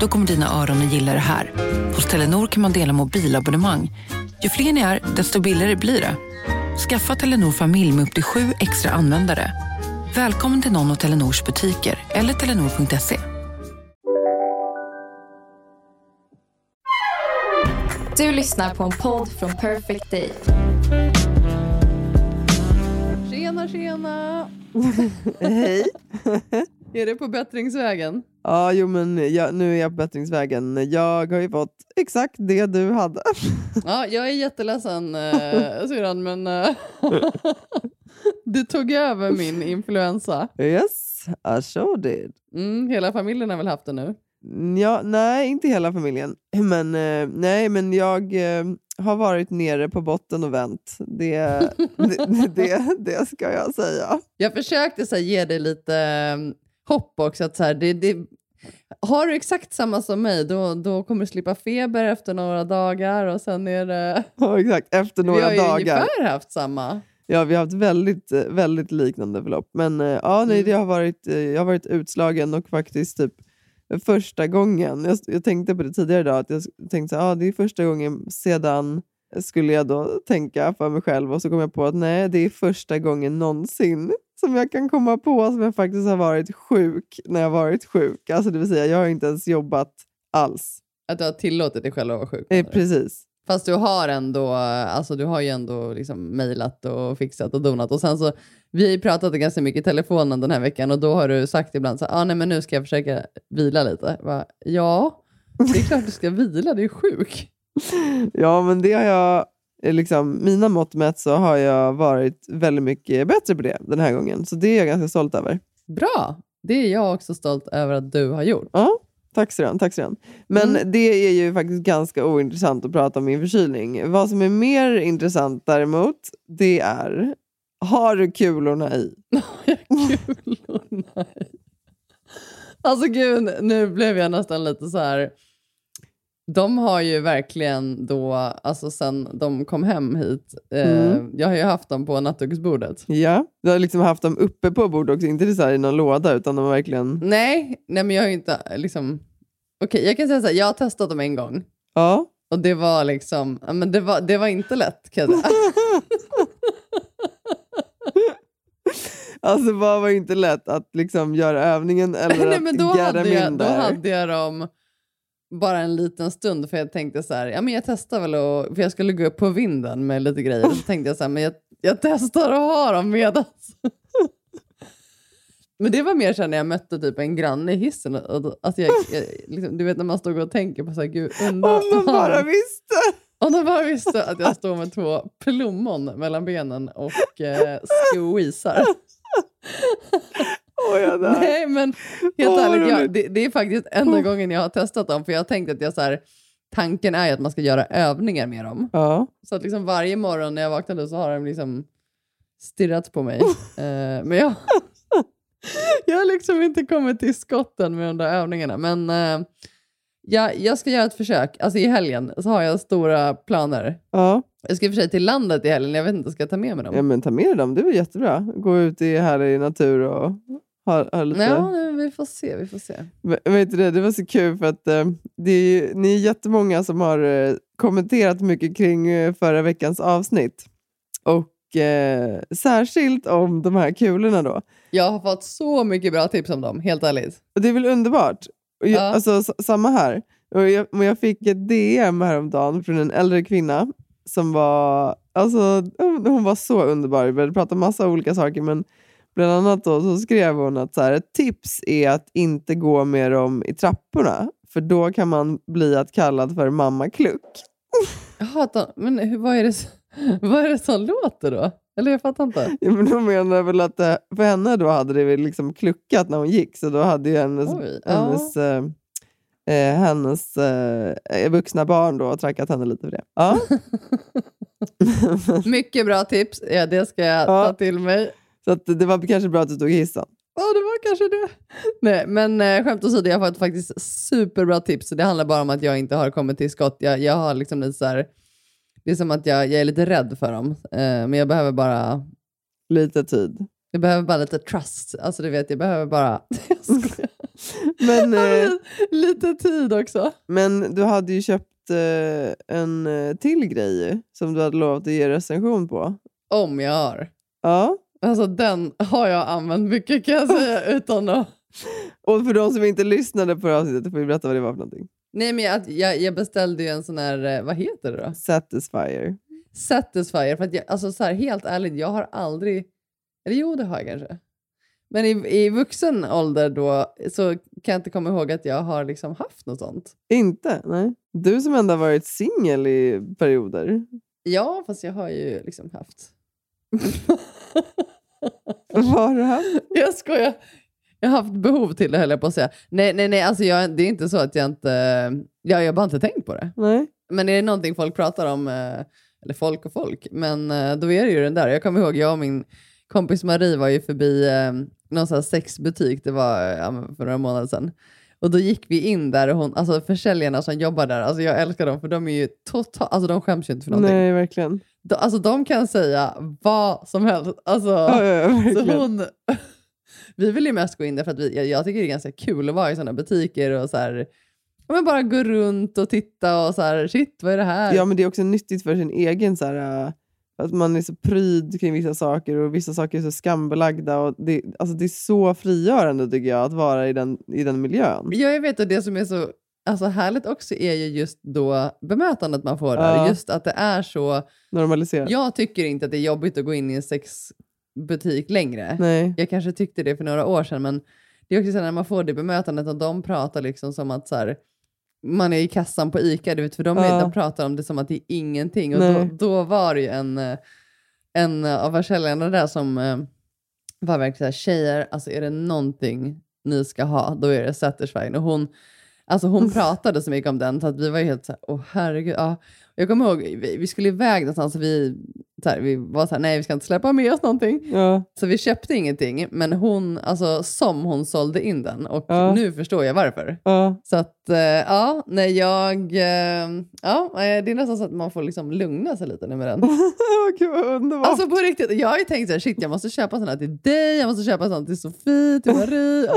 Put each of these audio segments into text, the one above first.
Då kommer dina öron att gilla det här. Hos Telenor kan man dela mobilabonnemang. Ju fler ni är, desto billigare blir det. Skaffa Telenor familj med upp till sju extra användare. Välkommen till någon av Telenors butiker eller telenor.se. Du lyssnar på en podd från Perfect Day. Tjena, tjena! Hej. Är det på bättringsvägen? Ja, jo men jag, nu är jag på bättringsvägen. Jag har ju fått exakt det du hade. Ja, jag är jätteledsen eh, syrran, men eh, du tog över min influensa. Yes, I sure did. Mm, hela familjen har väl haft det nu? Ja, nej, inte hela familjen. Men, eh, nej, men jag eh, har varit nere på botten och vänt. Det, det, det, det ska jag säga. Jag försökte så här, ge dig lite eh, hopp också. Att, så här, det, det, har du exakt samma som mig, då, då kommer du slippa feber efter några dagar och sen är det... Ja, exakt, efter Vi några har ju dagar. ungefär haft samma. Ja, vi har haft väldigt, eh, väldigt liknande förlopp. Men eh, ja, nej, Mm. det har varit, eh, jag har varit utslagen och faktiskt typ första gången, jag, jag tänkte på det tidigare idag, att jag tänkte att ah, det är första gången sedan skulle jag då tänka för mig själv och så kom jag på att nej, det är första gången någonsin som jag kan komma på som jag faktiskt har varit sjuk när jag varit sjuk. Alltså det vill säga, jag har inte ens jobbat alls. Att du har tillåtit dig själv att vara sjuk. Eh, precis. Fast du har ändå, alltså du har ju ändå liksom mejlat och fixat och donat. Och sen så, vi har ju pratat ganska mycket i telefonen den här veckan och då har du sagt ibland så ah, nej men nu ska jag försöka vila lite. Bara, ja, det är klart du ska vila, du är sjuk. Ja, men det har jag, liksom, mina mått mätt så har jag varit väldigt mycket bättre på det den här gången. Så det är jag ganska stolt över. Bra, det är jag också stolt över att du har gjort. Ja, tack så tack så Men Mm. det är ju faktiskt ganska ointressant att prata om min förkylning. Vad som är mer intressant däremot, det är har du kulorna i? Kulorna i. Alltså gud, nu blev jag nästan lite så här. De har ju verkligen då, alltså sen de kom hem hit, eh, Mm. jag har ju haft dem på nattduksbordet. Ja, du har liksom haft dem uppe på bordet också, inte så här i någon låda utan de har verkligen... Nej, nej men jag har ju inte liksom, okej jag kan säga så här, jag har testat dem en gång. Ja. Och det var liksom, men det var, det var inte lätt kan jag. Alltså vad var inte lätt att liksom göra övningen eller Nej, att men då get hade, jag, då hade jag dem bara en liten stund för jag tänkte så här, ja men jag testar väl och, för jag skulle gå upp på vinden med lite grejer. Så tänkte jag så här, men jag, jag testar att ha dem medans. Men det var mer så när jag mötte typ en granne i hissen. Och, alltså jag, jag, liksom, du vet när man stod och tänker på så här, gud, undrar Om de bara visste! Om de bara visste att jag står med två plommon mellan benen och eh, squeezar. Dör. Nej, men helt vad ärligt, jag, det, det är faktiskt enda gången jag har testat dem. För jag har tänkt att jag så här, tanken är att man ska göra övningar med dem. Ja. Så att liksom varje morgon när jag vaknade så har de liksom stirrat på mig. Eh, men jag, jag har liksom inte kommit till skotten med de där övningarna. Men eh, jag, jag ska göra ett försök. Alltså i helgen så har jag stora planer. ja. Jag ska i och för sig till landet i helgen. Jag vet inte, ska jag ta med mig dem? Ja, men ta med dem, det är väl jättebra. Gå ut i härlig natur och ha, ha lite... Ja, nej, vi får se. Vi får se. Men- Vet du det, var så kul för att eh, det är ju, ni är jättemånga som har eh, kommenterat mycket kring eh, förra veckans avsnitt. Och eh, särskilt om de här kulorna då. Jag har fått så mycket bra tips om dem, helt ärligt. Och det är väl underbart? Och jag, Ja. alltså, samma här. Och jag, jag fick ett DM häromdagen från en äldre kvinna som var, alltså, hon hon var så underbar. Vi började prata massa olika saker men bland annat då, så skrev hon att så här, ett tips är att inte gå med dem i trapporna för då kan man bli att kallad för mamma kluck. Jaha, men hur, vad, är det, vad är det som låter då? Eller jag fattar inte. Ja, men hon menar väl att det, för henne då hade det väl liksom kluckat när hon gick så då hade ju hennes, Oj, ja. hennes eh, eh, hennes eh, vuxna barn då trackat henne lite för det. Ja. Mycket bra tips. Ja, det ska jag Ja. ta till mig. Så att det var kanske bra att du tog hissen. Ja, det var kanske det. Nej, men eh, skämt åsido, jag har fått faktiskt superbra tips. Det handlar bara om att jag inte har kommit till skott. Jag, jag har liksom lite så här, det är som att jag, jag är lite rädd för dem. Eh, men jag behöver bara Lite tid. jag behöver bara lite trust. Alltså du vet, jag behöver bara. Men, eh, lite tid också. men du hade ju köpt eh, en eh, till grej som du hade lovat att ge recension på. Om jag har. Ja. Alltså den har jag använt mycket kan jag säga utan att... Och för de som inte lyssnade på det avsnittet får vi berätta vad det var för någonting. Nej men jag, jag, jag beställde ju en sån här, eh, vad heter det då? Satisfyer. Satisfyer. För att jag, alltså så här, helt ärligt, jag har aldrig... Eller jo, det har jag kanske. Men i, i vuxen ålder då så kan jag inte komma ihåg att jag har liksom haft något sånt. Inte? Nej. Du som ändå har varit singel i perioder. Ja, fast jag har ju liksom haft. Har du haft? Jag skojar. Jag har haft behov till det höll jag på att säga. Nej, nej, nej, alltså jag, det är inte så att jag inte... Jag, jag har bara inte tänkt på det. Nej. Men är det någonting folk pratar om, eh, eller folk och folk, men eh, då är det ju den där. Jag kommer ihåg, jag och min kompis Marie var ju förbi eh, någon sån här sexbutik, det var ja, för några månader sedan. Och då gick vi in där och hon, alltså försäljarna som jobbar där, alltså jag älskar dem för de är ju totalt, alltså de skäms ju inte för någonting. Nej, verkligen. De, alltså de kan säga vad som helst. Alltså, Ja, ja, ja, så hon, vi vill ju mest gå in där för att vi, jag, jag tycker det är ganska kul att vara i sådana butiker och så här, men bara gå runt och titta och så här, shit vad är det här? Ja, men det är också nyttigt för sin egen så här, äh, att man är så pryd kring vissa saker och vissa saker är så skambelagda. Och det, alltså det är så frigörande tycker jag att vara i den, i den miljön. Ja, jag vet och det som är så alltså, härligt också är ju just då bemötandet man får där. Ja. Just att det är så, Normaliserat. jag tycker inte att det är jobbigt att gå in i en sexbutik längre. Nej. Jag kanske tyckte det för några år sedan, men det är också så när man får det bemötandet och de pratar liksom som att så här, man är i kassan på ICA, du vet, för de, är, Ja. de pratar om det som att det är ingenting. Och då, då var det ju en, en av försäljarna där som eh, var verkligen så här, tjejer, alltså är det någonting ni ska ha, då är det Satisfying. Och hon, alltså hon pratade så mycket om den, så att vi var ju helt så här, åh herregud. Ja. Jag kommer ihåg, vi, vi skulle iväg någonstans och vi, så här, vi var så här, nej vi ska inte släppa med oss någonting. Ja. Så vi köpte ingenting, men hon, alltså som hon sålde in den och Ja. nu förstår jag varför. Ja. Så att, eh, ja, nej jag, eh, ja, eh, det är nästan så att man får liksom lugna sig lite nu med den. Gud vad underbart. Alltså på riktigt, jag har ju tänkt så här, shit jag måste köpa här till dig, jag måste köpa sån till Sofie, till Marie.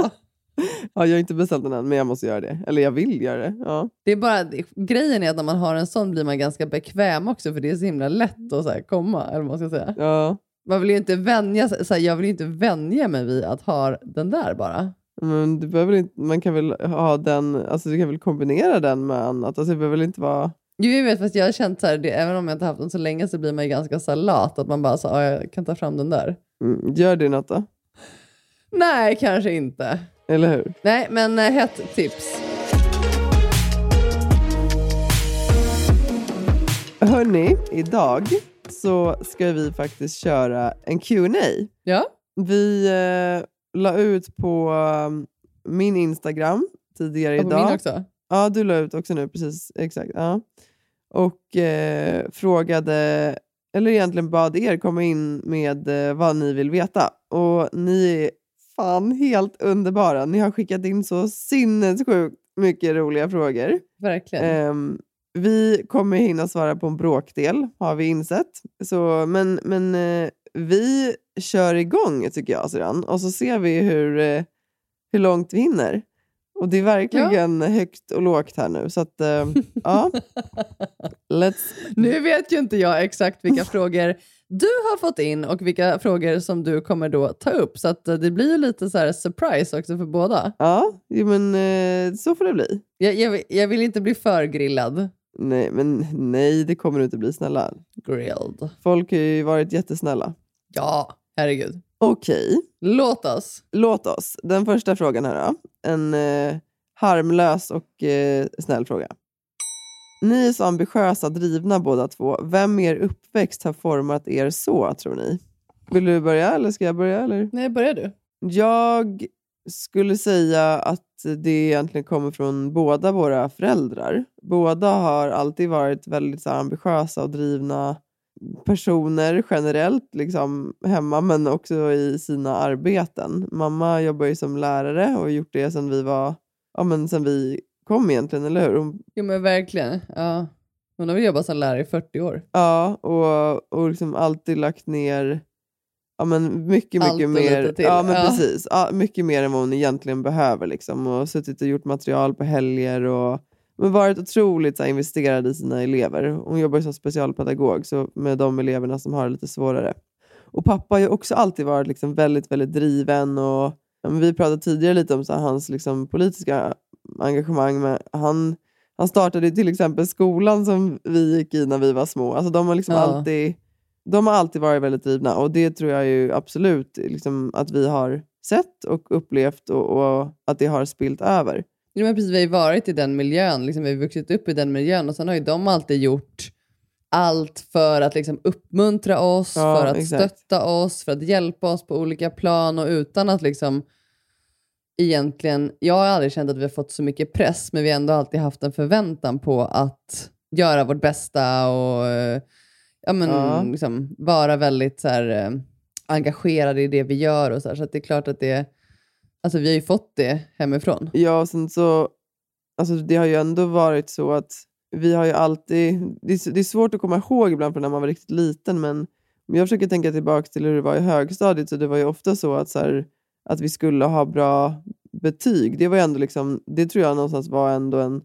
Ja. ja, jag har inte beställt den än, men jag måste göra det. Eller jag vill göra det. Ja. Det är bara, grejen är att när man har en sån blir man ganska bekväm också för det är så himla lätt att så komma, eller man ska säga. Ja. Man vill ju inte vänja så här, jag vill ju inte vänja mig vid att ha den där bara. Men du behöver inte, man kan väl ha den, alltså du kan väl kombinera den med annat. Alltså det behöver väl inte vara... Jo, jag vet, fast jag har känt så här, det, även om jag inte haft den så länge så blir man ju ganska så här lat, att man bara så, "Ja, jag kan ta fram den där. Mm, gör det något då? Nej, kanske inte. Eller hur? Nej, men eh, hett tips. Hörni, idag så ska vi faktiskt köra en Q&A. Ja, Vi eh, la ut på um, min Instagram tidigare och på idag. min också. Ja, du la ut också nu, precis. Exakt. Ja. Och eh, frågade, eller egentligen bad er komma in med eh, vad ni vill veta. Och ni fan helt underbara. Ni har skickat in så sinnessjukt mycket roliga frågor. Verkligen. Ehm, vi kommer hinna svara på en bråkdel, har vi insett. Så, men men eh, vi kör igång, tycker jag, Siran. Och så ser vi hur, eh, hur långt vi hinner. Och det är verkligen högt och lågt här nu. Så att, eh, ja. Let's... Nu vet ju inte jag exakt vilka frågor du har fått in och vilka frågor som du kommer då ta upp. Så att eh, det blir ju lite så här surprise också för båda. Ja, men eh, så får det bli. Jag, jag, jag vill inte bli för grillad. Nej, men nej, det kommer du inte bli, snälla. Grilled. Folk har ju varit jättesnälla. Ja, herregud. Okej. Låt oss. Låt oss. Den första frågan här då. En eh, harmlös och eh, snäll fråga. Ni är så ambitiösa, drivna båda två. Vem i er uppväxt har format er så, tror ni? Vill du börja eller ska jag börja? Eller? Nej, börjar du. Jag skulle säga att det egentligen kommer från båda våra föräldrar. Båda har alltid varit väldigt så här, ambitiösa och drivna personer generellt liksom, hemma men också i sina arbeten. Mamma jobbar ju som lärare och har gjort det sedan vi var ja, men sen vi kom egentligen, eller hur? Hon, Jo men verkligen. Ja. Hon har väl jobbat som lärare i 40 år. ja, och, och liksom alltid lagt ner ja, men mycket, Allt mycket och mer. lite till, Ja, men ja. precis. Ja, mycket mer än vad hon egentligen behöver. Liksom, och suttit och gjort material på helger och men varit otroligt så här, investerad i sina elever. Hon jobbar ju som specialpedagog så med de eleverna som har det lite svårare. Och pappa har ju också alltid varit liksom väldigt, väldigt driven. Och, ja, men vi pratade tidigare lite om så här, hans liksom, politiska engagemang. Men han, han startade till exempel skolan som vi gick i när vi var små. Alltså, de, har liksom Ja. alltid, de har alltid varit väldigt drivna och det tror jag ju absolut liksom, att vi har sett och upplevt och, och att det har spilt över. Ja, men precis, vi har ju varit i den miljön, liksom, vi har vuxit upp i den miljön och sen har ju de alltid gjort allt för att liksom, uppmuntra oss, Ja, för att exakt. stötta oss, för att hjälpa oss på olika plan och utan att liksom egentligen, jag har aldrig känt att vi har fått så mycket press men vi har ändå alltid haft en förväntan på att göra vårt bästa och eh, ja, men, Ja. liksom, vara väldigt så här, eh, engagerade i det vi gör och så, här, så det är klart att det Alltså vi har ju fått det hemifrån. Ja, och sen så, alltså det har ju ändå varit så att vi har ju alltid, det är, det är svårt att komma ihåg ibland från när man var riktigt liten, men om jag försöker tänka tillbaka till hur det var i högstadiet, så det var ju ofta så att, så här, att vi skulle ha bra betyg. Det var ändå liksom, det tror jag någonstans var ändå en,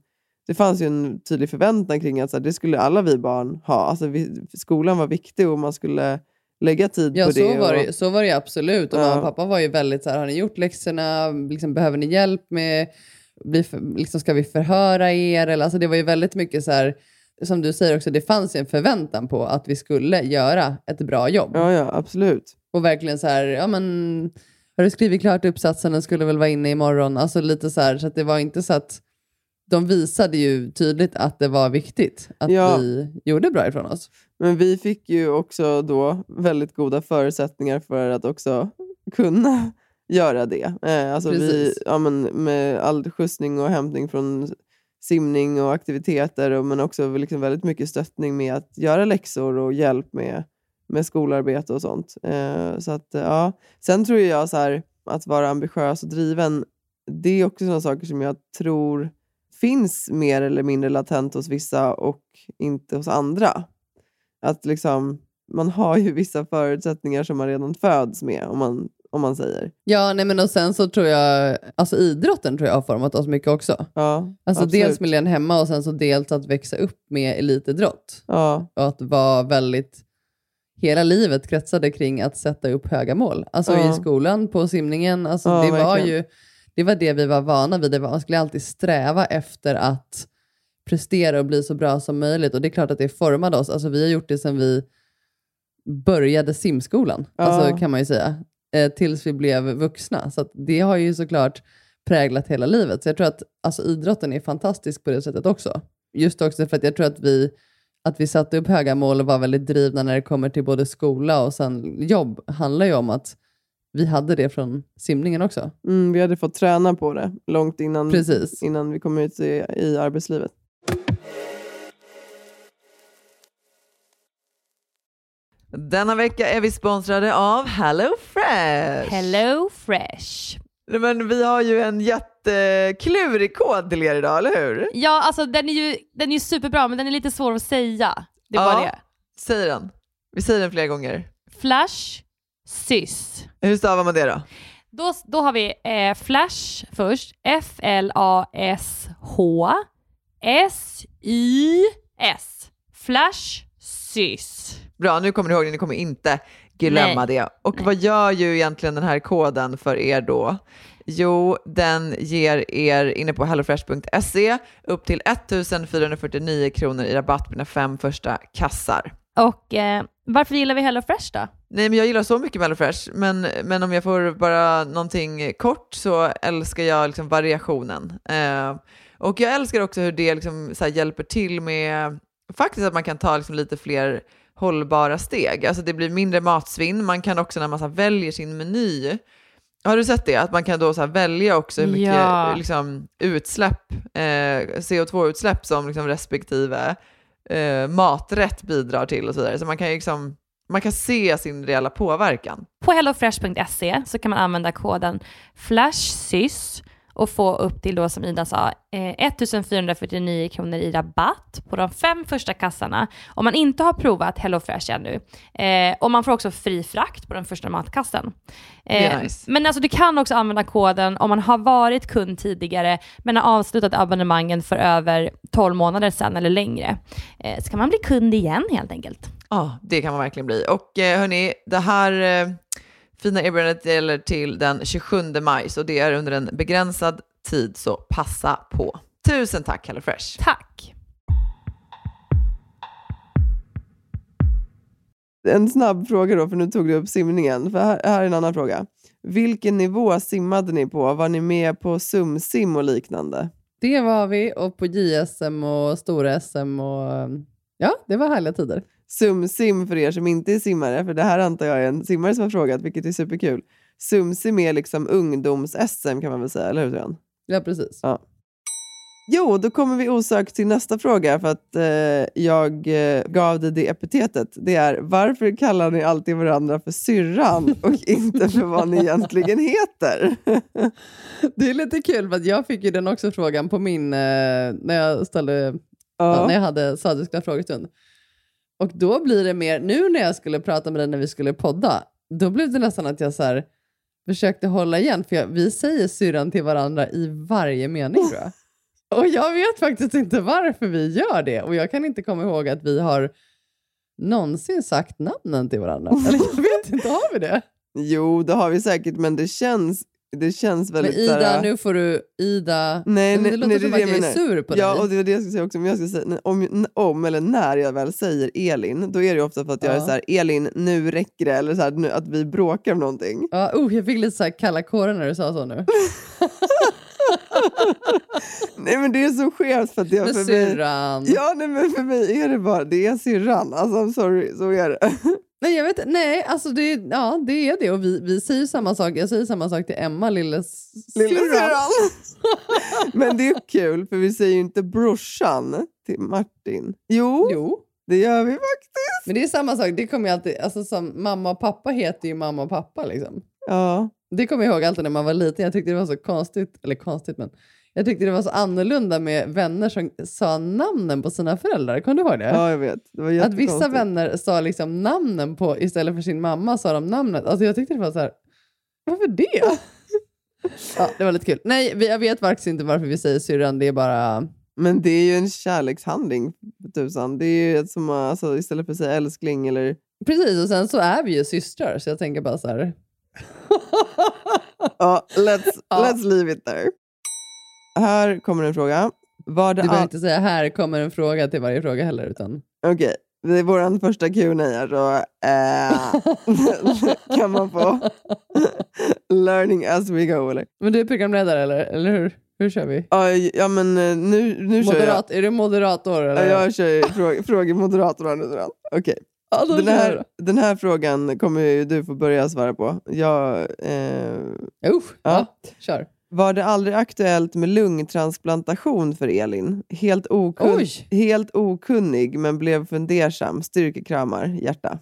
det fanns ju en tydlig förväntan kring att så här, det skulle alla vi barn ha. Alltså vi, skolan var viktig och man skulle lägga tid Ja, på så det. var, och, det, så var det absolut. Och Ja. mamma och pappa var ju väldigt så här, har ni gjort läxorna? Liksom, behöver ni hjälp med? Blir för, liksom, ska vi förhöra er? Eller, alltså, det var ju väldigt mycket så här, som du säger också, det fanns en förväntan på att vi skulle göra ett bra jobb. Ja, ja, absolut. Och verkligen så här, ja men, har du skrivit klart uppsatsen? Den skulle väl vara inne imorgon. Alltså lite så här, så att det var inte så att de visade ju tydligt att det var viktigt att Ja. vi gjorde bra ifrån oss. Men vi fick ju också då väldigt goda förutsättningar för att också kunna göra det. Eh, alltså vi, ja, men med all skjutsning och hämtning från simning och aktiviteter och, men också liksom väldigt mycket stöttning med att göra läxor och hjälp med, med skolarbete och sånt. Eh, så att, ja. Sen tror jag så här, att vara ambitiös och driven, det är också sådana saker som jag tror finns mer eller mindre latent hos vissa och inte hos andra. Att liksom, man har ju vissa förutsättningar som man redan föds med, om man, om man säger. Ja, nej men och sen så tror jag, alltså idrotten tror jag har format oss mycket också. Ja, Alltså absolut. dels miljön hemma och sen så dels att växa upp med elitidrott. Ja, Och att vara väldigt, hela livet kretsade kring att sätta upp höga mål. Alltså Ja. i skolan, på simningen, alltså Ja, det var verkligen. ju det var det vi var vana vid. Det var, man skulle alltid sträva efter att prestera och bli så bra som möjligt. Och det är klart att det formade oss. Alltså vi har gjort det sedan vi började simskolan, Ja. alltså, kan man ju säga. Eh, tills vi blev vuxna. Så det har ju såklart präglat hela livet. Så jag tror att alltså, idrotten är fantastisk på det sättet också. Just också för att jag tror att vi, att vi satte upp höga mål och var väldigt drivna när det kommer till både skola och sen jobb handlar ju om att vi hade det från simningen också. mm, vi hade fått träna på det långt innan, Precis. innan vi kom ut i, i arbetslivet. Denna vecka är vi sponsrade av Hello Fresh. Hello Fresh. Men vi har ju en jätteklurig kod till er idag, eller hur? Ja, alltså den är ju den är ju superbra, men den är lite svår att säga. Det var Ja. det. Säg den. Vi säger den flera gånger. Flash, sys. Hur stavar man det då? Då, då har vi eh, Flash först. F-L-A-S-H S-Y-S. Flash, sys. Bra, nu kommer ni ihåg det. Ni kommer inte glömma Nej. det. Och vad gör ju egentligen den här koden för er då? Jo, den ger er inne på hellofresh.se upp till 1449 kronor i rabatt på dina fem första kassar. Och eh, varför gillar vi Hello Fresh då? Nej, men jag gillar så mycket med HelloFresh, men, men om jag får bara någonting kort så älskar jag liksom variationen. Eh, och jag älskar också hur det liksom hjälper till med faktiskt att man kan ta liksom lite fler hållbara steg. Alltså det blir mindre matsvinn. Man kan också när man så väljer sin meny Har du sett det? Att man kan då så välja också hur mycket Ja. liksom, utsläpp, eh, CO2-utsläpp som liksom respektive eh, maträtt bidrar till och så vidare. Så man kan, liksom, man kan se sin reella påverkan. På hellofresh.se så kan man använda koden FLASHSYS och få upp till då som Ida sa eh, 1449 kronor i rabatt på de fem första kassarna om man inte har provat HelloFresh ännu. Eh, och man får också fri frakt på den första matkassen. Eh, nice. Men alltså du kan också använda koden om man har varit kund tidigare men har avslutat abonnemangen för över 12 månader sedan eller längre. Eh, så kan man bli kund igen helt enkelt. Ja, det kan man verkligen bli. Och eh, hörni, det här fina erbjudandet gäller till den 27 maj, så det är under en begränsad tid, så passa på. Tusen tack HelloFresh! Tack! En snabb fråga då, för nu tog du upp simningen. För här, här är en annan fråga. Vilken nivå simmade ni på? Var ni med på sumsim och liknande? Det var vi och på JSM och stora-SM och ja, det var härliga tider. Sumsim för er som inte är simmare, för det här antar jag är en simmare som har frågat, vilket är superkul. Sumsim är liksom ungdoms-SM kan man väl säga, eller hur Sven? Ja, precis. Ja. Jo, då kommer vi osökt till nästa fråga för att eh, jag eh, gav dig det epitetet. Det är varför kallar ni alltid varandra för syrran och inte för vad ni egentligen heter? Det är lite kul för att jag fick ju den också frågan på min, eh, när jag ställde. Ja. när jag hade Sadiska frågestund. Och då blir det mer, nu när jag skulle prata med dig när vi skulle podda, då blev det nästan att jag så här, försökte hålla igen, för jag, vi säger syrran till varandra i varje mening tror jag. Och jag vet faktiskt inte varför vi gör det. Och jag kan inte komma ihåg att vi har någonsin sagt namnen till varandra. Eller jag vet inte, har vi det? Jo, det har vi säkert, men det känns, det känns Men väldigt... Ida, såhär- nu får du... Ida... Nej, Men nej, det låter nej, som det att är jag är sur på Ja, dig. och det var det jag skulle säga också. Om, jag ska säga, om, om eller när jag väl säger Elin, då är det ofta för att jag är Ja. så här, Elin, nu räcker det, eller så här, nu, att vi bråkar om någonting. Ja, oh, jag fick lite så kalla kårar när du sa så nu. Nej men det är så skevt för att jag Med för mig, syrran. Ja, nej, men för mig är det bara, det är syrran. Alltså I'm sorry, så är det. Nej, jag vet Nej, alltså det, ja, det är det. Och vi, vi säger samma sak. Jag säger samma sak till Emma, lilles Lilla syrran. syrran. men det är kul, för vi säger ju inte brorsan till Martin. Jo, Jo, det gör vi faktiskt. men det är samma sak. Det kommer jag alltid, alltså som mamma och pappa heter ju mamma och pappa liksom. Ja. Det kommer jag ihåg alltid när man var liten. Jag tyckte det var så konstigt, eller konstigt men jag tyckte det var så annorlunda med vänner som sa namnen på sina föräldrar. Kommer du ihåg det? ja, jag vet. Det var Att vissa vänner sa liksom namnen på, istället för sin mamma sa de namnet. Alltså jag tyckte det var så här, varför det? ja, det var lite kul. Nej, jag vet faktiskt inte varför vi säger syrran. Det är bara... Men det är ju en kärlekshandling, tusan. Det är ju som, alltså, istället för att säga älskling eller... Precis, och sen så är vi ju systrar, så jag tänker bara så här... Ja, let's, Ja. let's leave it there. Här kommer en fråga. Var det Du behöver all... inte säga här kommer en fråga till varje fråga heller. Utan... Okej, det är vår första Q&A här så eh, kan man få learning as we go eller? Men du är programledare eller, eller hur? Hur kör vi? Ja, ja men eh, nu, nu kör jag. Moderat, är du moderator? Ja, Eller? jag kör frågemoderator. Okej. Ja, då Den, här, den här frågan kommer du få börja svara på. Jag, eh. Usch, ja. kör. Var det aldrig aktuellt med lungtransplantation för Elin? Helt, okun helt okunnig men blev fundersam. Styrkekramar, hjärta.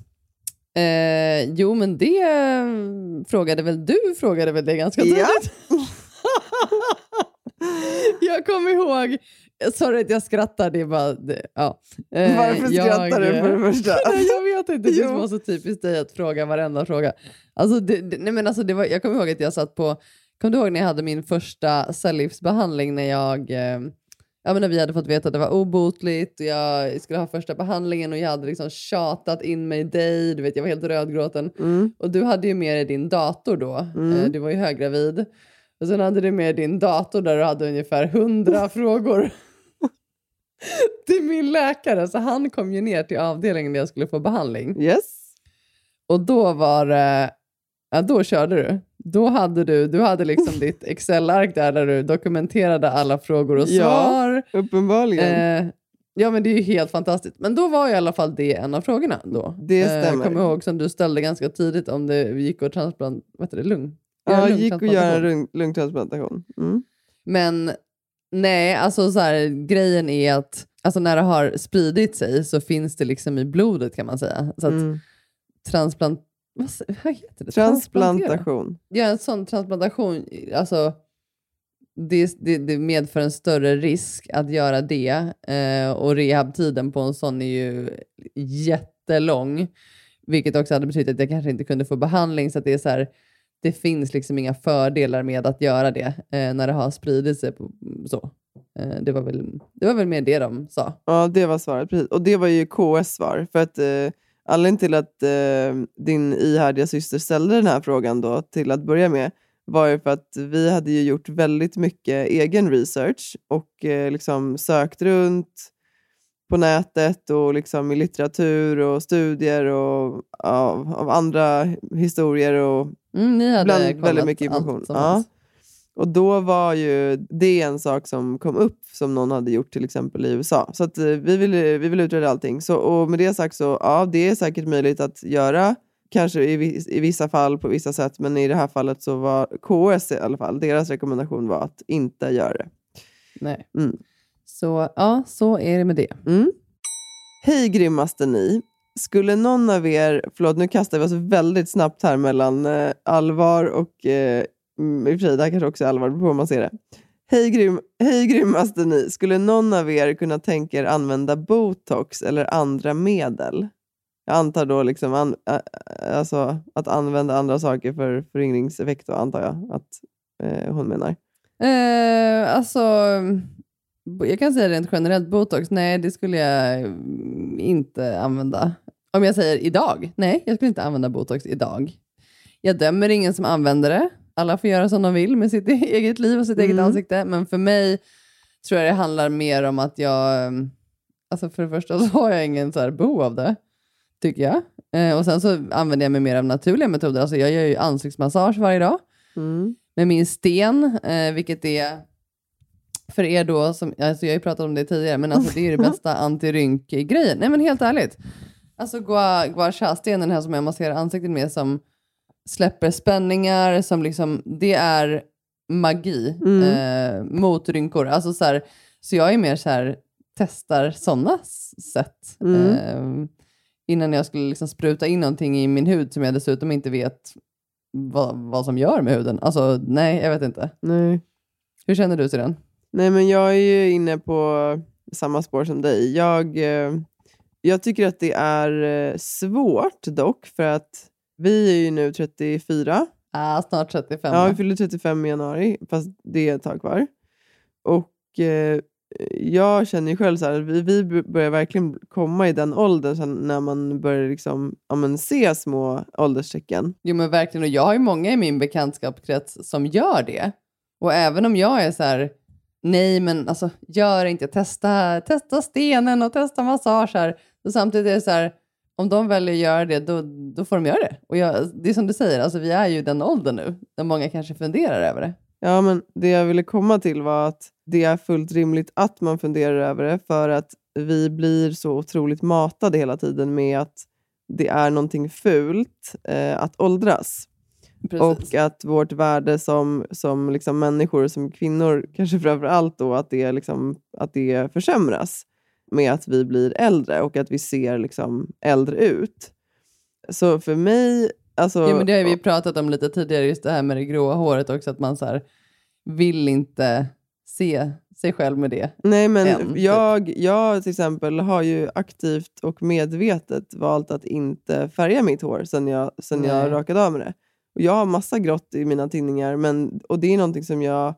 Eh, jo, men det eh, frågade väl du? Frågade väl det ganska tidigt? Ja. jag kommer ihåg, sorry att jag skrattar, det är bara... Ja. Eh, Varför jag- skrattar du för det första? nej, jag vet inte, det är så typiskt dig att fråga varenda fråga. Alltså, det, det, nej, men alltså, det var, jag kommer ihåg att jag satt på, kommer du ihåg när jag hade min första cellgiftsbehandling när jag eh, Ja, men när vi hade fått veta att det var obotligt och jag skulle ha första behandlingen och jag hade liksom tjatat in mig i dig, du vet jag var helt rödgråten. Mm. Och du hade ju med dig din dator då, Mm. eh, du var ju höggravid. Och sen hade du med din dator där du hade ungefär 100 frågor till min läkare. Så han kom ju ner till avdelningen där jag skulle få behandling. Yes. Och då var det, ja då körde du. Då hade du, du hade liksom ditt Excel-ark där, där du dokumenterade alla frågor och Ja. svar. Uppenbarligen. Eh, ja men det är ju helt fantastiskt. Men då var i alla fall det en av frågorna då. Det Eh, stämmer. kommer ihåg som du ställde ganska tidigt om det gick att transplant, vad heter det, lung? Ja, gick att göra lung- lungtransplantation. Mm. Men nej, alltså så här, grejen är att alltså, när det har spridit sig så finns det liksom i blodet kan man säga. Så att Mm. transplant... Vad, heter det? Transplantation. Ja, en sån transplantation, alltså det, det, det medför en större risk att göra det eh, och rehabtiden på en sån är ju jättelång. Vilket också hade betytt att jag kanske inte kunde få behandling. Så det är så här, det finns liksom inga fördelar med att göra det eh, när det har spridit sig på, så. Eh, det, var väl, det var väl mer det de sa. Ja, det var svaret. Precis. Och det var ju KS svar. För att eh, anledningen till att eh, din ihärdiga syster ställde den här frågan då, till att börja med var ju för att vi hade ju gjort väldigt mycket egen research och eh, liksom sökt runt på nätet och liksom i litteratur och studier och av, av andra historier och Mm, ni hade bland väldigt mycket allt information. som Ja. Och då var ju det en sak som kom upp som någon hade gjort till exempel i USA. Så att, eh, vi, vill, vi vill utreda allting. Så, och med det sagt så ja, det är säkert möjligt att göra. Kanske i, i vissa fall på vissa sätt, men i det här fallet så var KS i alla fall, deras rekommendation var att inte göra det. Nej. Mm. Så ja, så är det med det. Mm. Hej grymmaste ni. Skulle någon av er, förlåt nu kastar vi oss väldigt snabbt här mellan eh, allvar och, eh, mm, i och för sig det här kanske också är allvar, på hur man ser det. Hej, grym, hej grymmaste ni. Skulle någon av er kunna tänka er använda botox eller andra medel? Jag antar då liksom an, alltså, att använda andra saker för föryngringseffekt, antar jag att eh, hon menar. Eh, alltså, jag kan säga rent generellt, botox, nej det skulle jag mm, inte använda. Om jag säger idag, nej jag skulle inte använda botox idag. Jag dömer ingen som använder det. Alla får göra som de vill med sitt eget liv och sitt eget Mm. ansikte. Men för mig tror jag det handlar mer om att jag, mm, alltså för det första så har jag ingen så här behov av det, tycker jag. Eh, och sen så använder jag mig mer av naturliga metoder. Alltså jag gör ju ansiktsmassage varje dag Mm. med min sten, eh, vilket är för er då, som, alltså jag har ju pratat om det tidigare, men alltså det är ju det bästa antirynk-grejen. Nej men helt ärligt. Alltså gua, gua sha-stenen här som jag masserar ansiktet med som släpper spänningar, som liksom, det är magi Mm. eh, mot rynkor. Alltså så, här, så jag är mer så här, testar sådana sätt. Mm. Eh, innan jag skulle liksom spruta in någonting i min hud som jag dessutom inte vet vad, vad som gör med huden. Alltså nej, jag vet inte. Nej. Hur känner du Siren? Nej, men jag är ju inne på samma spår som dig. Jag, eh, jag tycker att det är eh, svårt dock, för att vi är ju nu 34. Ah, snart 35. Ja, vi fyller 35 i januari, fast det är ett tag kvar. Och eh, jag känner ju själv så här, vi, vi börjar verkligen komma i den åldern sen när man börjar liksom, ja, men se små ålderstecken. Jo men verkligen, och jag har ju många i min bekantskapskrets som gör det. Och även om jag är så här, nej men alltså gör inte, testa, testa stenen och testa massager. Så samtidigt är det så här, om de väljer att göra det, då, då får de göra det. Och jag, det är som du säger, alltså vi är ju den åldern nu, där många kanske funderar över det. Ja, men det jag ville komma till var att det är fullt rimligt att man funderar över det för att vi blir så otroligt matade hela tiden med att det är någonting fult eh, att åldras. Precis. Och att vårt värde som, som liksom människor, som kvinnor, kanske framför allt då, att det, liksom, att det försämras med att vi blir äldre och att vi ser liksom äldre ut. Så för mig... Alltså, Jo, men det har vi pratat om lite tidigare, just det här med det gråa håret också, att man så här, vill inte se sig själv med det. Nej, men än, typ. jag, jag till exempel har ju aktivt och medvetet valt att inte färga mitt hår sen jag, sen jag rakade av med det. Och jag har massa grått i mina tinningar men, och det är någonting som jag,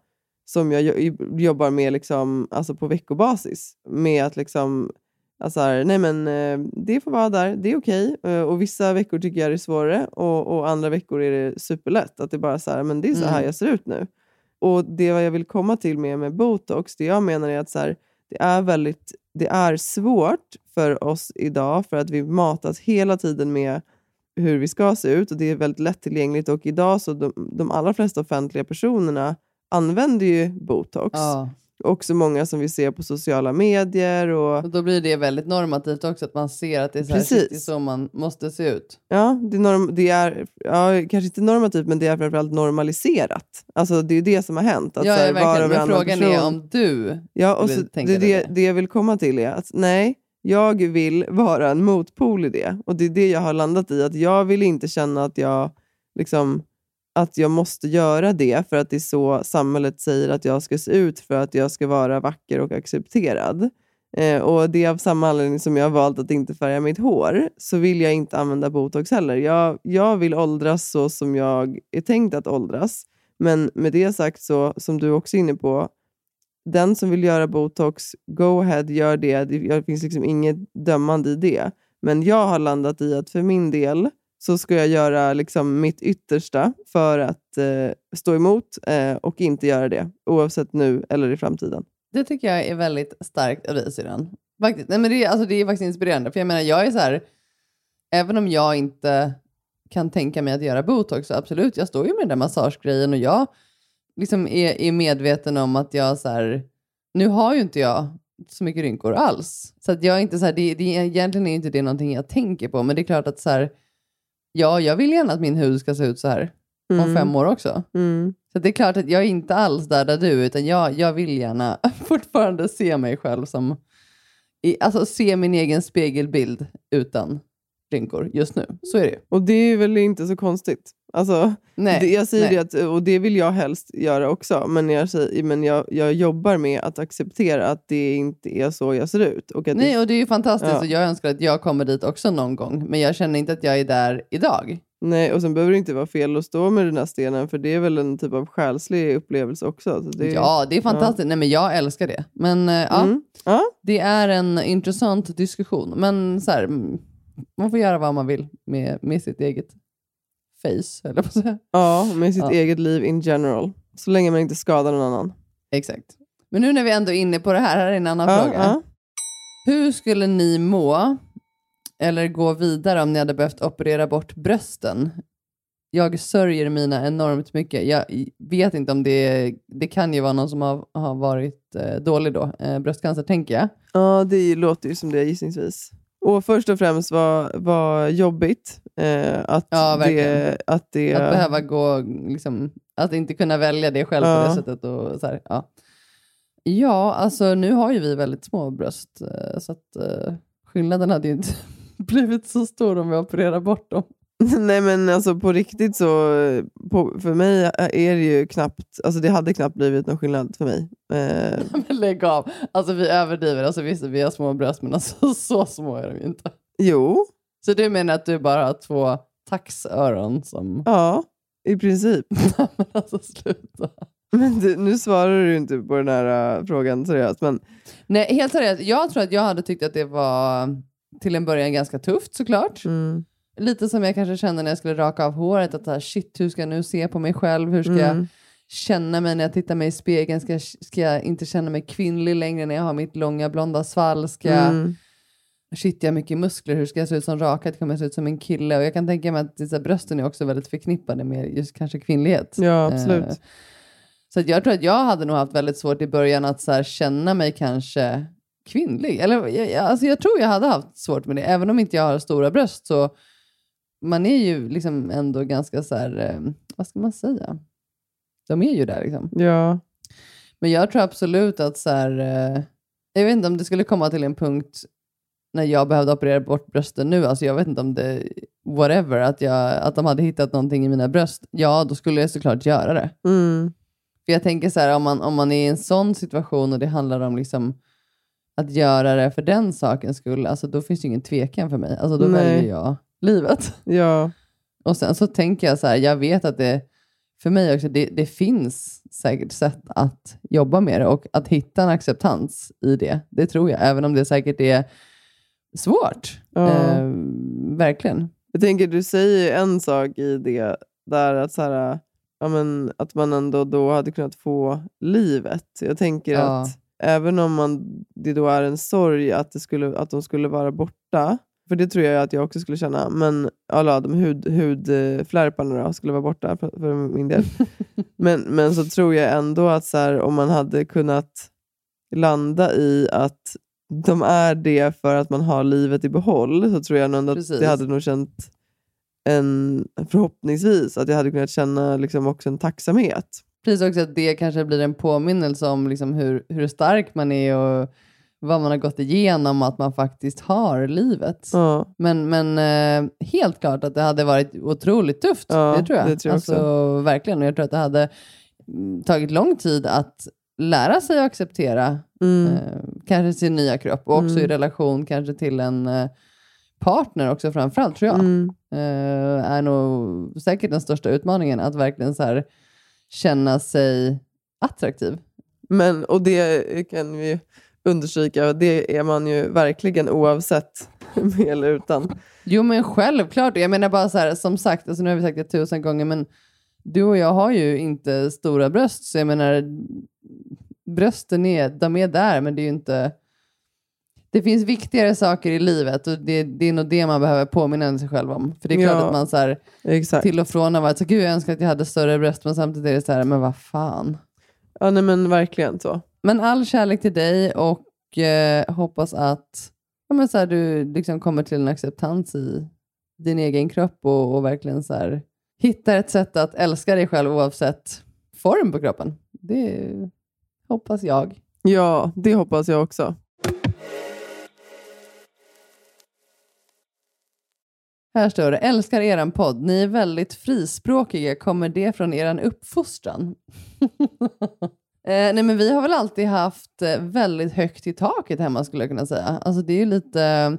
som jag jo- jobbar med liksom, alltså på veckobasis. Med att liksom, alltså här, nej men eh, det får vara där, det är okej. Eh, Och vissa veckor tycker jag det är svårare och, och andra veckor är det superlätt. Att det bara så här, men det är så här Mm. jag ser ut nu. Och det jag vill komma till med, med botox, det jag menar är att så här, det, är väldigt, det är svårt för oss idag för att vi matas hela tiden med hur vi ska se ut och det är väldigt lättillgängligt och idag så de, de allra flesta offentliga personerna använder ju botox. Ja. också många som vi ser på sociala medier. Och, Och då blir det väldigt normativt också, att man ser att det är så, här, Precis. det är så man måste se ut. Ja, det är, norm, det är ja, kanske inte normativt, men det är framförallt normaliserat. Alltså, det är ju det som har hänt. Att, ja, här, verkligen. Men frågan person- är om du Ja, och så, det, dig det, det jag vill komma till är att nej, jag vill vara en motpol i det. Och det är det jag har landat i. Att jag vill inte känna att jag, liksom, att jag måste göra det för att det är så samhället säger att jag ska se ut för att jag ska vara vacker och accepterad. Eh, och det är av samma anledning som jag har valt att inte färga mitt hår, så vill jag inte använda botox heller. Jag, jag vill åldras så som jag är tänkt att åldras. Men med det sagt, så som du också är inne på, den som vill göra botox, go ahead, gör det. Det finns liksom inget dömande i det. Men jag har landat i att för min del så ska jag göra liksom mitt yttersta för att eh, stå emot eh, och inte göra det, oavsett nu eller i framtiden. Det tycker jag är väldigt starkt av dig syrran. Faktiskt. Nej, men det, är, alltså, det är faktiskt inspirerande. För jag menar, jag är så här, även om jag inte kan tänka mig att göra botox, så absolut, jag står ju med den där massagegrejen och jag liksom är, är medveten om att jag så här, nu har ju inte jag så mycket rynkor alls. Så att jag är inte så här, det, det, egentligen är inte det någonting jag tänker på, men det är klart att så här, ja, jag vill gärna att min hud ska se ut så här om Mm. fem år också. Mm. Så det är klart att jag är inte alls där, där du utan jag, jag vill gärna fortfarande se mig själv som... I, alltså se min egen spegelbild utan rynkor just nu. Så är det. Och det är väl inte så konstigt. Alltså, Nej, det, jag säger nej. det, att, och det vill jag helst göra också, men, jag, säger, men jag, jag jobbar med att acceptera att det inte är så jag ser ut. Och Nej, det, och det är ju fantastiskt Ja. och jag önskar att jag kommer dit också någon gång. Men jag känner inte att jag är där idag. nej, och sen behöver det inte vara fel att stå med den här stenen, för det är väl en typ av själslig upplevelse också. Så det, Ja, det är fantastiskt. Nej, men jag älskar det. Men ja, Mm. Ja. det är en intressant diskussion. Men så här, man får göra vad man vill med, med sitt eget face, eller på säga. Ja, med sitt Ja. eget liv in general. Så länge man inte skadar någon annan. Exakt. Men nu när vi ändå är inne på det här, här är en annan Ja, fråga. ja. Hur skulle ni må eller gå vidare om ni hade behövt operera bort brösten? Jag sörjer mina enormt mycket. Jag vet inte om det Det kan ju vara någon som har, har varit eh, dålig då. Eh, bröstcancer, tänker jag. Ja, det låter ju som det gissningsvis. Och först och främst var, var jobbigt eh, att, Ja, det, att det... Att behöva gå, liksom, att inte kunna välja det själv på Ja. det sättet. Och så här, ja. ja, alltså nu har ju vi väldigt små bröst. eh, Så att eh, skillnaden hade ju inte blivit så stor om vi opererar bort dem. Nej men alltså på riktigt så, på, för mig är det ju knappt, alltså det hade knappt blivit någon skillnad för mig. Eh, Men lägg av. Alltså vi överdriver. Alltså visst, vi har små bröst, men alltså, så små är de ju inte. jo, Så du menar att du bara har två taxöron som... ja, i princip. men alltså sluta. Men du, nu svarar du inte på den här äh, frågan seriöst. Men, Nej, helt seriöst. Jag tror att jag hade tyckt att det var till en början ganska tufft såklart. mm, Lite som jag kanske kände när jag skulle raka av håret. Att så här, shit, hur ska jag nu se på mig själv? Hur ska jag mm, känna mig när jag tittar mig i spegeln? Ska jag, ska jag inte känna mig kvinnlig längre när jag har mitt långa blonda svall? Ska jag, mm, shit, jag har mycket muskler. Hur ska jag se ut som rakad? Kommer jag se ut som en kille? Och jag kan tänka mig att dessa brösten är också väldigt förknippade med just kanske kvinnlighet. ja, absolut. Eh, Så jag tror att jag hade nog haft väldigt svårt i början att så här, känna mig kanske kvinnlig. Eller, jag, jag- alltså jag tror jag hade haft svårt med det. Även om inte jag har stora bröst så man är ju liksom ändå ganska så här, eh, vad ska man säga? De är ju där liksom. Ja, Men jag tror absolut att så här, eh, jag vet inte om det skulle komma till en punkt när jag behövde operera bort brösten nu, alltså jag vet inte om det, whatever, att, jag, att de hade hittat någonting i mina bröst, ja då skulle jag såklart göra det. mm, För jag tänker så här, om man, om man är i en sån situation och det handlar om liksom att göra det för den sakens skull, alltså då finns det ingen tvekan för mig. Alltså då Nej. väljer jag livet. ja, Och sen så tänker jag så här, jag vet att det, för mig också, det, det finns säkert sätt att jobba med det och att hitta en acceptans i det. Det tror jag, även om det säkert är svårt. Ja. Eh, verkligen. Jag tänker, du säger en sak i det där att, så här, ja, men, att man ändå då hade kunnat få livet. Jag tänker Ja. att även om man, det då är en sorg att, det skulle, att de skulle vara borta, för det tror jag att jag också skulle känna, men alla de hud, hudflärparna då skulle vara borta för, för min del. men, men så tror jag ändå att så här, om man hade kunnat landa i att de är det för att man har livet i behåll så tror jag att Precis. det hade nog känt en, förhoppningsvis att jag hade kunnat känna liksom också en tacksamhet. Precis också att det kanske blir en påminnelse om liksom hur, hur stark man är och vad man har gått igenom, att man faktiskt har livet. Ja. Men, men eh, helt klart att det hade varit otroligt tufft. Ja, det tror jag. det tror jag alltså, Verkligen. Och jag tror att det hade mm, tagit lång tid att lära sig att acceptera Mm. eh, kanske sin nya kropp och också Mm. i relation kanske till en eh, partner också framförallt tror jag. Mm. Eh, är nog säkert den största utmaningen att verkligen så här, känna sig attraktiv. Men, och det kan vi understryka, det är man ju verkligen oavsett med eller utan. Jo men självklart, jag menar bara så här, som sagt, alltså nu har vi sagt det tusen gånger, men du och jag har ju inte stora bröst, så jag menar, brösten är, de är där, men det är ju inte... Det finns viktigare saker i livet och det, det är nog det man behöver påminna sig själv om. För det är klart Ja, att man så här, till och från har varit så gud jag önskar att jag hade större bröst, men samtidigt är det så här, men vad fan. Ja, nej, men verkligen så. Men all kärlek till dig och eh, hoppas att ja, men så här, du liksom kommer till en acceptans i din egen kropp och, och verkligen så här, hittar ett sätt att älska dig själv oavsett form på kroppen. Det hoppas jag. Ja, det hoppas jag också. Här står det, älskar eran podd. Ni är väldigt frispråkiga. Kommer det från eran uppfostran? eh, nej men vi har väl alltid haft eh, väldigt högt i taket hemma skulle jag kunna säga. Alltså det är ju lite...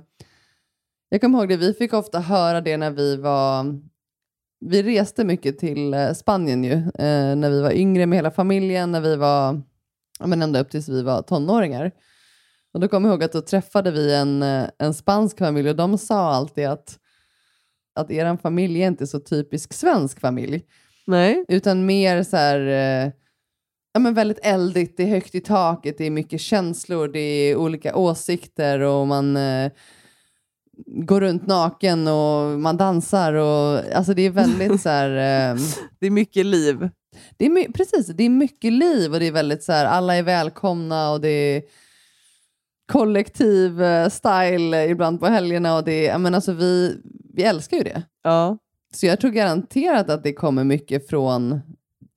Jag kommer ihåg det, vi fick ofta höra det när vi var... Vi reste mycket till eh, Spanien ju, eh, när vi var yngre med hela familjen, när vi var, ja, men ända upp tills vi var tonåringar. Och då kommer jag ihåg att då träffade vi en, eh, en spansk familj och de sa alltid att att er familj är inte så typisk svensk familj. Nej. Utan mer så här, eh, ja men väldigt eldigt, det är högt i taket, det är mycket känslor, det är olika åsikter och man eh, går runt naken och man dansar och alltså det är väldigt så här... Eh, Det är mycket liv. det är my- precis, det är mycket liv och det är väldigt så här, alla är välkomna och det är kollektiv eh, style ibland på helgerna och det menar, alltså vi, vi älskar ju det. Ja. Så jag tror garanterat att det kommer mycket från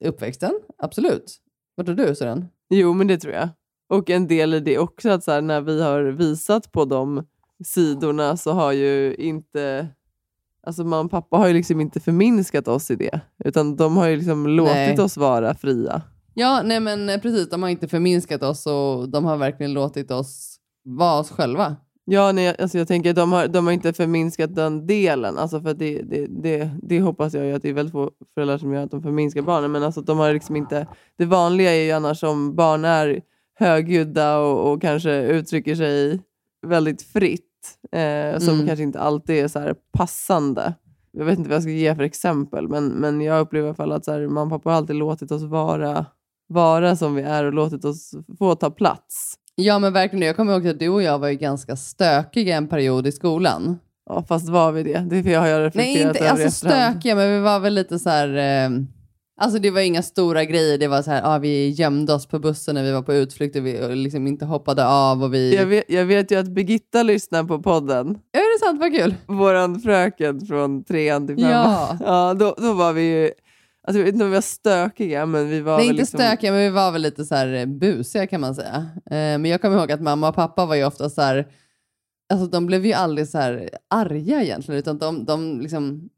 uppväxten, absolut. Vad tror du Sören? Jo, men det tror jag. Och en del i det också, att så här, när vi har visat på de sidorna så har ju inte... Alltså mamma och pappa har ju liksom inte förminskat oss i det. Utan de har ju liksom låtit Nej. oss vara fria. Ja, nej men eh, precis, de har inte förminskat oss och de har verkligen låtit oss vara oss själva. Ja, nej, alltså jag tänker de har, de har inte förminskat den delen. Alltså för det, det, det, det hoppas jag ju att det är väldigt få föräldrar som gör att de förminskar barnen. Men alltså de har liksom inte, det vanliga är ju annars om barn är högljudda och, och kanske uttrycker sig väldigt fritt. Eh, som Mm. kanske inte alltid är så passande. Jag vet inte vad jag ska ge för exempel. Men, men jag upplever i alla fall att så här, mamma och pappa har alltid låtit oss vara, vara som vi är och låtit oss få ta plats. Ja men verkligen, jag kommer ihåg att du och jag var ju ganska stökiga en period i skolan. Ja, fast var vi det? Det har jag reflekterat Nej, inte över alltså stökiga, men vi var väl lite så här... Eh, alltså det var inga stora grejer. Det var så här, ah, vi gömde oss på bussen när vi var på utflykt och vi liksom inte hoppade av. Och vi... Jag vet, jag vet ju att Birgitta lyssnar på podden. Är det sant? Vad kul. Våran fröken från trean till femman. Ja. ja då, då var vi ju... Alltså, jag vet inte om vi var stökiga, men vi var Nej, inte liksom... stökiga, men vi var väl lite så här eh, busiga kan man säga. Eh, men jag kommer ihåg att mamma och pappa var ju ofta så här, alltså de blev ju aldrig så här arga egentligen, utan de, de, liksom,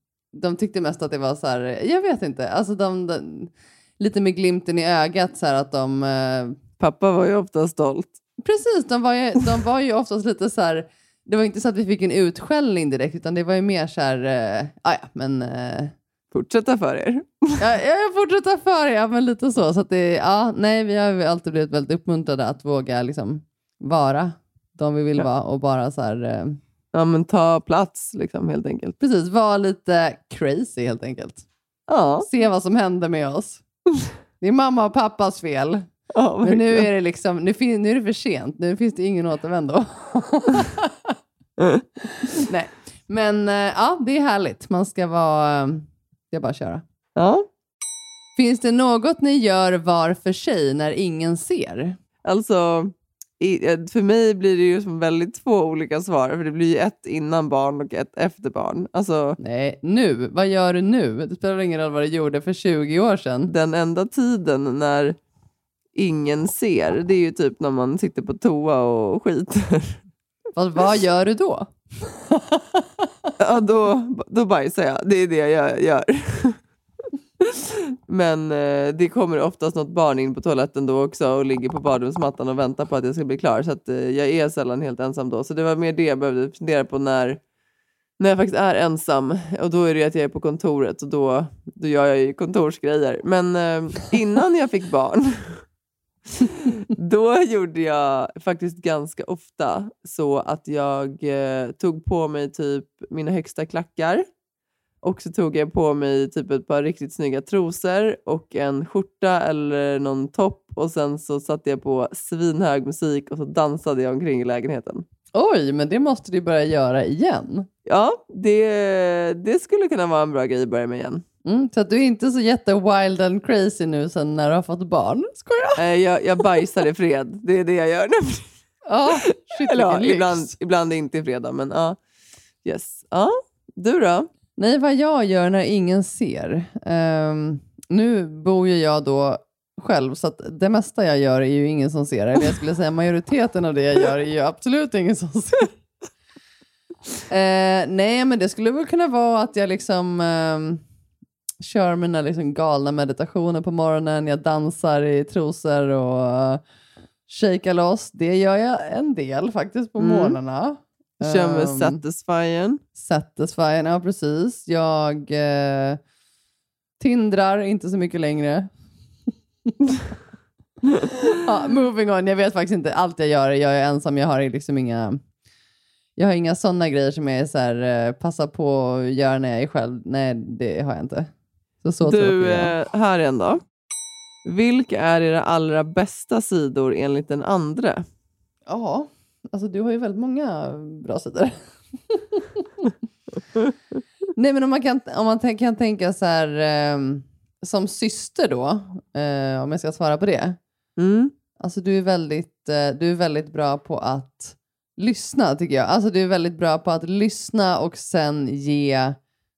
de tyckte mest att det var så här, jag vet inte, alltså de, de lite med glimten i ögat så här att de, eh, Pappa var ju ofta stolt. precis, de var ju, de var ju oftast lite så här, det var inte så att vi fick en utskällning direkt, utan det var ju mer så här, eh, ah, ja men eh, Fortsätta för er. Ja, jag fortsätter för ja, men lite så. så att det, ja, nej, vi har alltid blivit väldigt uppmuntrade att våga liksom, vara de vi vill Ja. vara och bara så här, eh, Ja, men ta plats liksom helt enkelt. precis, vara lite crazy helt enkelt. Ja, Se vad som händer med oss. Det är mamma och pappas fel. ja Men nu är det liksom, nu, fin- nu är det för sent. Nu finns det ingen återvändo. nej, men eh, ja, det är härligt. Man ska vara, är bara köra. Ja, Finns det något ni gör var för sig när ingen ser? alltså i, eh, för mig blir det ju som väldigt två olika svar, för det blir ju ett innan barn och ett efter barn. Alltså, Nej, nu. Vad gör du nu? Det spelar ingen roll vad du gjorde för 20 år sedan. den enda tiden när ingen ser, det är ju typ när man sitter på toa och skiter. Fast vad gör du då? Ja, då, då bajsar jag. Det är det jag gör. Men eh, det kommer oftast något barn in på toaletten då också och ligger på badrumsmattan och väntar på att jag ska bli klar. Så att, eh, jag är sällan helt ensam då. Så det var mer det jag behövde fundera på när, när jag faktiskt är ensam. Och då är det ju att jag är på kontoret och då, då gör jag ju kontorsgrejer. Men eh, innan jag fick barn då gjorde jag faktiskt ganska ofta så att jag eh, tog på mig typ mina högsta klackar och så tog jag på mig typ ett par riktigt snygga trosor och en skjorta eller någon topp och sen så satte jag på svinhög musik och så dansade jag omkring i lägenheten. Oj, men det måste du börja göra igen. Ja, det, det skulle kunna vara en bra grej att börja med igen. Mm, så att du är inte så jätte wild and crazy nu sen när du har fått barn. Skojar? Eh, jag, jag bajsar i fred, det är det jag gör nu. Ja, shit Eller ja, ibland, ibland inte i fredag, men ja. Yes. Ja, du då? Nej, vad jag gör när ingen ser. Ehm, nu bor ju jag då själv, så att det mesta jag gör är ju ingen som ser. Eller jag skulle säga majoriteten av det jag gör är ju absolut ingen som ser. Eh, nej, men det skulle väl kunna vara att jag liksom ehm, kör mina liksom galna meditationer på morgonen. Jag dansar i trosor och uh, shakar loss. Det gör jag en del faktiskt på Mm. morgnarna. Kör med Ehm, Satisfyern. Satisfying, ja precis. Jag eh, tindrar inte så mycket längre. ja, moving on, jag vet faktiskt inte. Allt jag gör, jag är ensam. Jag har liksom inga jag har inga sådana grejer som jag är så här, eh, passa på att göra när jag är själv. Nej, det har jag inte. Så, så Du, är eh, här igen då. Vilka är era allra bästa sidor enligt den andra? Ja, alltså du har ju väldigt många bra sidor. Nej, men om man kan, om man kan tänka så här, ehm, som syster då, eh, om jag ska svara på det. Mm. Alltså du är, väldigt, eh, du är väldigt bra på att lyssna tycker jag. Alltså du är väldigt bra på att lyssna och sen ge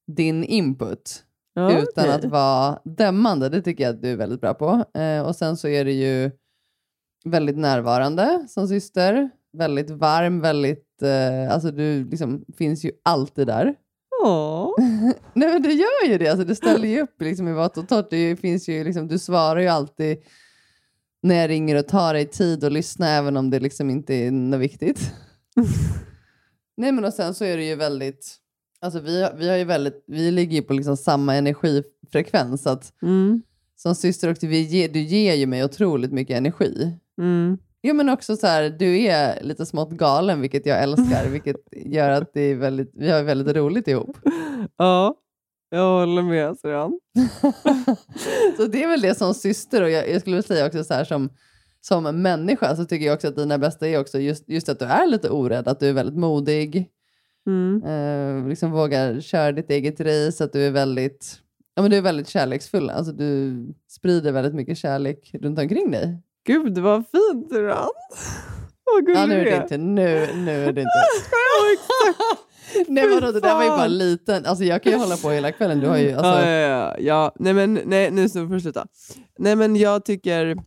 din input. Ja, utan att vara dömande. Det tycker jag att du är väldigt bra på. Eh, och sen så är du ju väldigt närvarande som syster. Väldigt varm, väldigt... Eh, alltså du liksom finns ju alltid där. Åh. Nej men du gör ju det. Alltså, du ställer ju upp liksom, i vått och torrt. Det finns ju, liksom, du svarar ju alltid när jag ringer och tar dig tid att lyssna även om det liksom inte är något viktigt. Nej men och sen så är det ju väldigt... Alltså vi, vi, har ju väldigt, vi ligger ju på liksom samma energifrekvens. Att Mm. som syster och vi ge, du ger ju mig otroligt mycket energi. Mm. Jo men också så här, du är lite smått galen vilket jag älskar. vilket gör att det är väldigt, vi har väldigt roligt ihop. Ja, jag håller med Sören. så det är väl det som syster och jag, jag skulle vilja säga också så här som, som människa så tycker jag också att dina bästa är också just, just att du är lite orädd, att du är väldigt modig. Mm. Eh, liksom vågar köra ditt eget race, att du är väldigt, ja, men du är väldigt kärleksfull. Alltså du sprider väldigt mycket kärlek runt omkring dig. Gud vad fint Sören. Vad gullig Ja, nu är du det inte. Nu, nu är det inte. Nej, vadå, det där var ju bara liten. Alltså, jag kan ju hålla på hela kvällen. Du har ju, alltså, Ja, ja, ja, ja. Nej, men, nej, nu får jag sluta. Nej, men jag tycker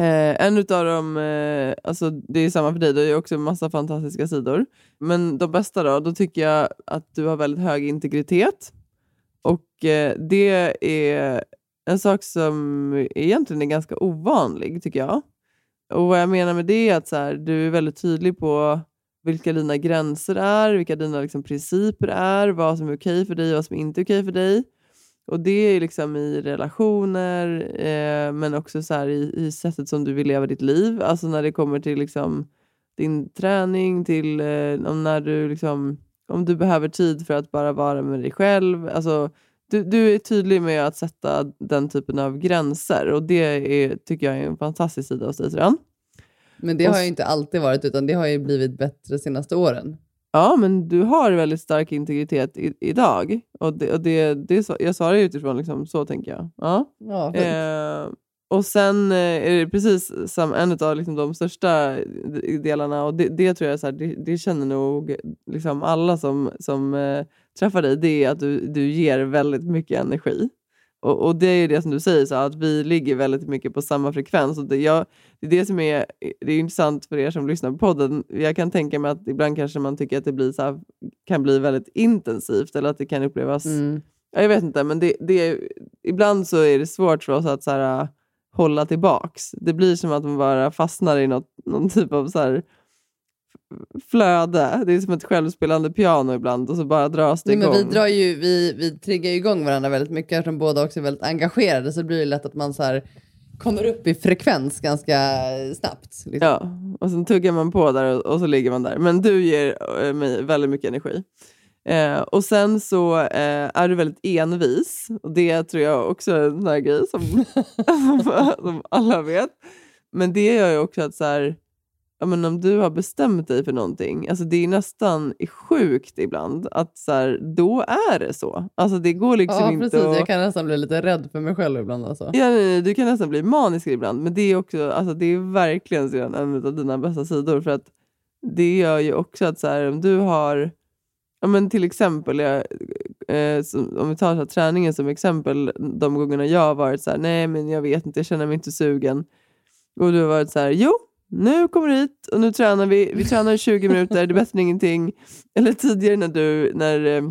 eh, en utav dem, eh, alltså det är samma för dig, du har ju också en massa fantastiska sidor. Men de bästa då, då tycker jag att du har väldigt hög integritet. Och eh, det är en sak som egentligen är ganska ovanlig tycker jag. Och vad jag menar med det är att så här, du är väldigt tydlig på vilka dina gränser är, vilka dina liksom, principer är, vad som är okej för dig och vad som inte är okej för dig. Och det är liksom i relationer, eh, men också så i, i sättet som du vill leva ditt liv. Alltså när det kommer till liksom din träning, till eh, om när du liksom, om du behöver tid för att bara vara med dig själv. Alltså, du, du är tydlig med att sätta den typen av gränser och det är, tycker jag är en fantastisk sida hos dig Sran. men det har ju inte alltid varit, utan det har ju blivit bättre de senaste åren. Ja, men du har väldigt stark integritet i, idag. Och det, och det, det, jag det utifrån liksom, så tänker jag. Ja. Ja. Eh, och sen eh, är det precis som en av liksom, de största delarna och det, det tror jag så här, det, det, känner nog liksom alla som, som eh, träffar dig, det är att du, du ger väldigt mycket energi. Och, och, det är det som du säger, så att vi ligger väldigt mycket på samma frekvens. Och det, jag, det är det som är, det är intressant för er som lyssnar på podden. Jag kan tänka mig att ibland kanske man tycker att det blir så här, kan bli väldigt intensivt eller att det kan upplevas... Mm. Jag vet inte, men det, det, ibland så är det svårt för oss att så här, hålla tillbaks. Det blir som att man bara fastnar i något, någon typ av så här, flöde. Det är som ett självspelande piano ibland och så bara dras det Nej, igång. Men vi, drar ju, vi, vi triggar ju igång varandra väldigt mycket eftersom båda också är väldigt engagerade så det blir det lätt att man så här, kommer upp i frekvens ganska snabbt. Liksom. Ja, och sen tuggar man på där och, och, så ligger man där. Men du ger äh, mig väldigt mycket energi. Eh, och sen så eh, är du väldigt envis. Och det tror jag också är en sån här grej som, som alla vet. Men det gör ju också att så här, ja, men om du har bestämt dig för någonting, alltså det är nästan sjukt ibland att så här, då är det så. Alltså det går liksom ja, inte precis. Att... Jag kan nästan bli lite rädd för mig själv ibland. Alltså. Ja, nej, nej, du kan nästan bli manisk ibland, men det är, också, alltså det är verkligen en av dina bästa sidor. För att det gör ju också att så här, om du har Ja, men till exempel, jag, eh, som, om vi tar så här, träningen som exempel, de gångerna jag har varit så här, nej men jag vet inte, jag känner mig inte sugen. Och du har varit så här, jo, nu kommer du hit och nu tränar vi. Vi tränar i 20 minuter, det är bättre än ingenting. Eller tidigare när du, när, eh,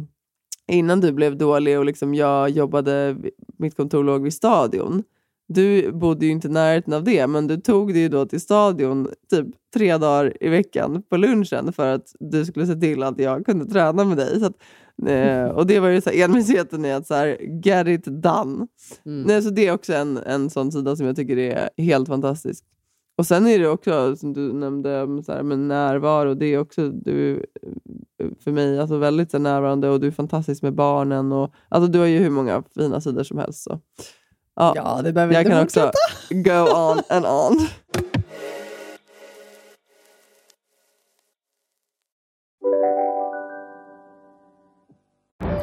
innan du blev dålig och liksom jag jobbade, mitt kontor låg vid stadion. Du bodde ju inte i närheten av det, men du tog dig då till stadion typ tre dagar i veckan på lunchen för att du skulle se till att jag kunde träna med dig. Så att, eh, och det var ju så här, envisheten i att så här, get it done. Mm. Nej, så det är också en, en sån sida som jag tycker är helt fantastisk. Och sen är det också, som du nämnde, så här, med närvaro. Det är också du, för mig alltså väldigt så närvarande och du är fantastisk med barnen. Och, alltså, du har ju hur många fina sidor som helst. Så. Ja, ja det behöver jag inte kan också go on and on.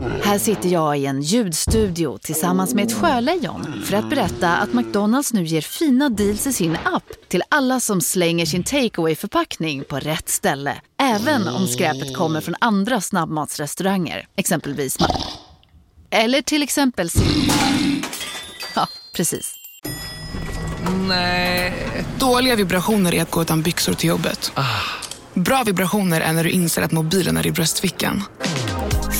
Här sitter jag i en ljudstudio tillsammans med ett sjölejon för att berätta att McDonalds nu ger fina deals i sin app till alla som slänger sin takeaway förpackning på rätt ställe. Även om skräpet kommer från andra snabbmatsrestauranger, exempelvis Eller till exempel Ja, precis. Nej. Dåliga vibrationer är att gå utan byxor till jobbet. Bra vibrationer är när du inser att mobilen är i bröstfickan.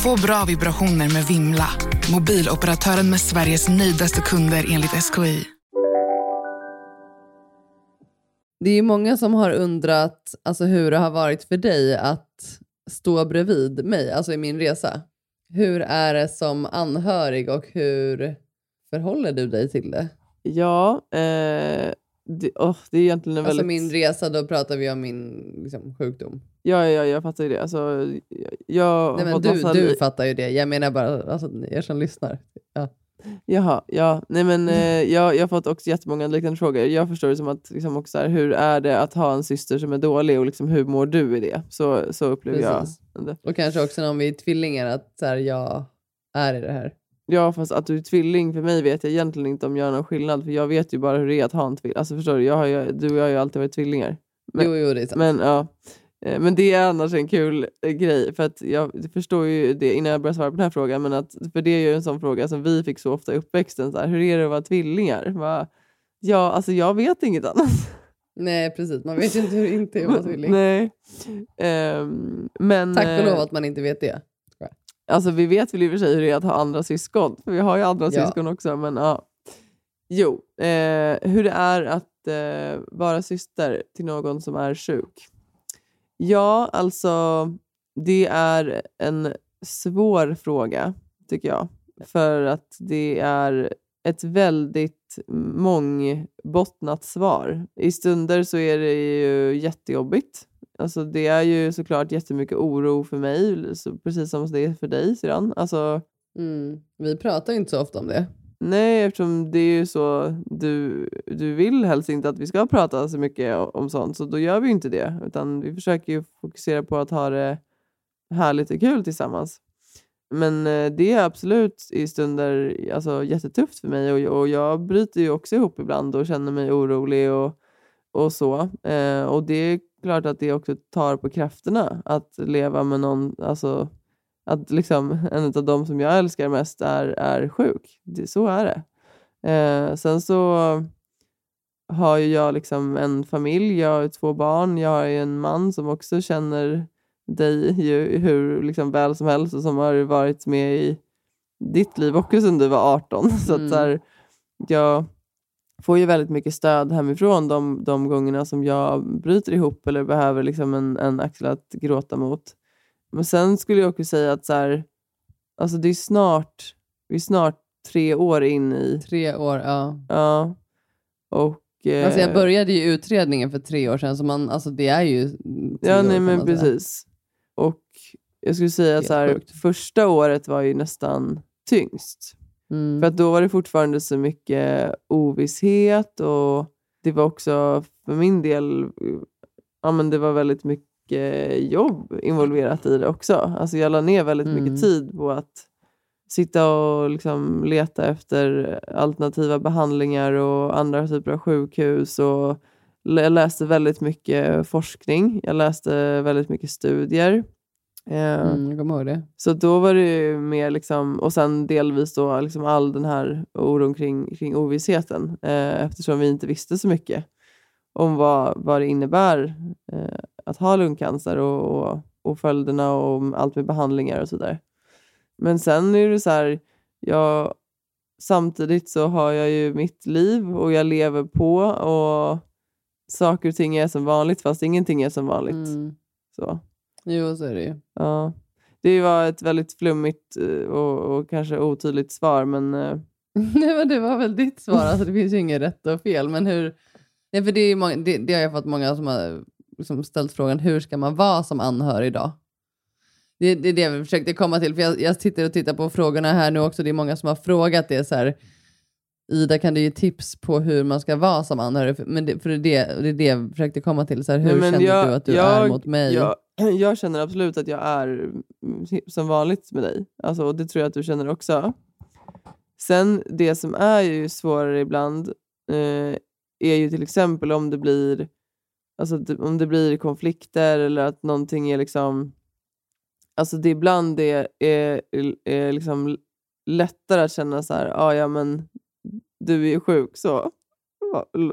Få bra vibrationer med Vimla. Mobiloperatören med Sveriges nöjdaste kunder enligt SKI. Det är många som har undrat alltså, hur det har varit för dig att stå bredvid mig, alltså i min resa. Hur är det som anhörig och hur förhåller du dig till det? Ja, eh, det, oh, det är egentligen en alltså väldigt... min resa, då pratar vi om min liksom, sjukdom. Ja, ja, jag fattar ju det. Alltså, jag Nej, men du, massa... du fattar ju det. Jag menar bara alltså, er som lyssnar. Ja. Jaha, ja. Nej, men, eh, jag, jag har fått också jättemånga liknande frågor. Jag förstår det som att liksom, också här, hur är det att ha en syster som är dålig och liksom, hur mår du i det? Så, så upplever Precis. jag det. Och kanske också när vi är tvillingar, att så här, jag är i det här. Ja, fast att du är tvilling, för mig vet jag egentligen inte om jag gör någon skillnad. För jag vet ju bara hur det är att ha en tvilling. Alltså förstår du? Jag har ju, du och jag har ju alltid varit tvillingar. Men, jo, jo, det är sant. Men, ja. Eh, men det är annars en kul eh, grej, för att jag förstår ju det innan jag börjar svara på den här frågan, men att, för det är ju en sån fråga som vi fick så ofta i uppväxten. Så här, hur är det att vara tvillingar? Bara, ja, alltså jag vet inget annat. Nej, precis. Man vet ju inte hur det inte är att vara tvilling. Nej. Um, men, Tack och lov att man inte vet det. Alltså vi vet väl i och för sig hur det är att ha andra syskon, för vi har ju andra ja. syskon också. Men, ja. Jo, eh, hur det är att eh, vara syster till någon som är sjuk. Ja, alltså det är en svår fråga tycker jag. För att det är ett väldigt mångbottnat svar. I stunder så är det ju jättejobbigt. Alltså det är ju såklart jättemycket oro för mig, precis som det är för dig Siran. Alltså, mm. Vi pratar inte så ofta om det. Nej, eftersom det är ju så, du, du vill helst inte att vi ska prata så mycket om sånt, så då gör vi ju inte det. Utan vi försöker ju fokusera på att ha det härligt och kul tillsammans. Men eh, det är absolut i stunder alltså, jättetufft för mig och, och jag bryter ju också ihop ibland och känner mig orolig och, och så. Eh, och det klart att det också tar på krafterna att leva med någon, alltså att liksom en av de som jag älskar mest är, är sjuk. Det, så är det. Eh, sen så har ju jag liksom en familj, jag har två barn, jag har ju en man som också känner dig ju hur liksom väl som helst och som har varit med i ditt liv också sedan du var 18. Så att så här, jag får ju väldigt mycket stöd hemifrån de, de gångerna som jag bryter ihop eller behöver liksom en, en axel att gråta mot. Men sen skulle jag också säga att så här, alltså det är snart, vi är snart tre år in i... Tre år, ja. Ja. Och, eh, Alltså jag började ju utredningen för tre år sedan, så man, alltså det är ju Ja, nej men precis. Och jag skulle säga Helt så här, första året var ju nästan tyngst. Mm. För att då var det fortfarande så mycket ovisshet och det var också för min del, ja men det var väldigt mycket jobb involverat i det också. Alltså jag la ner väldigt Mm. mycket tid på att sitta och liksom leta efter alternativa behandlingar och andra typer av sjukhus. Och jag läste väldigt mycket forskning. Jag läste väldigt mycket studier. Eh, Mm, jag ihåg det. så då var det ju mer liksom, och sen delvis då liksom all den här oron kring, kring ovissheten eh, eftersom vi inte visste så mycket om vad, vad det innebär eh, att ha lungcancer och, och, och följderna och allt med behandlingar och så där. Men sen är det så här, jag, samtidigt så har jag ju mitt liv och jag lever på och saker och ting är som vanligt fast ingenting är som vanligt. Mm. Så. Jo, så är det ju. Ja. Det var ett väldigt flummigt eh, och, och kanske otydligt svar, men eh, Nej, men det var väl ditt svar. Alltså, det finns ju inget rätt och fel. Men hur... Nej, för det, är många, det, det har jag fått många som har liksom ställt frågan, hur ska man vara som anhörig idag? Det, det är det vi försökte komma till. För jag, jag sitter och tittar på frågorna här nu också. Det är många som har frågat det. Så här, Ida, kan du ge tips på hur man ska vara som anhörig? Men det, för det, är det, det är det jag försökte komma till. Så här, hur Nej, känner jag- du att du jag- är mot mig? Jag, jag känner absolut att jag är mm, som vanligt med dig. Alltså, och det tror jag att du känner också. Sen det som är ju svårare ibland eh, är ju till exempel om det blir alltså, det- om det blir konflikter eller att någonting är liksom Alltså det ibland är, är, är liksom lättare att känna så här, ah, ja men du är ju sjuk så.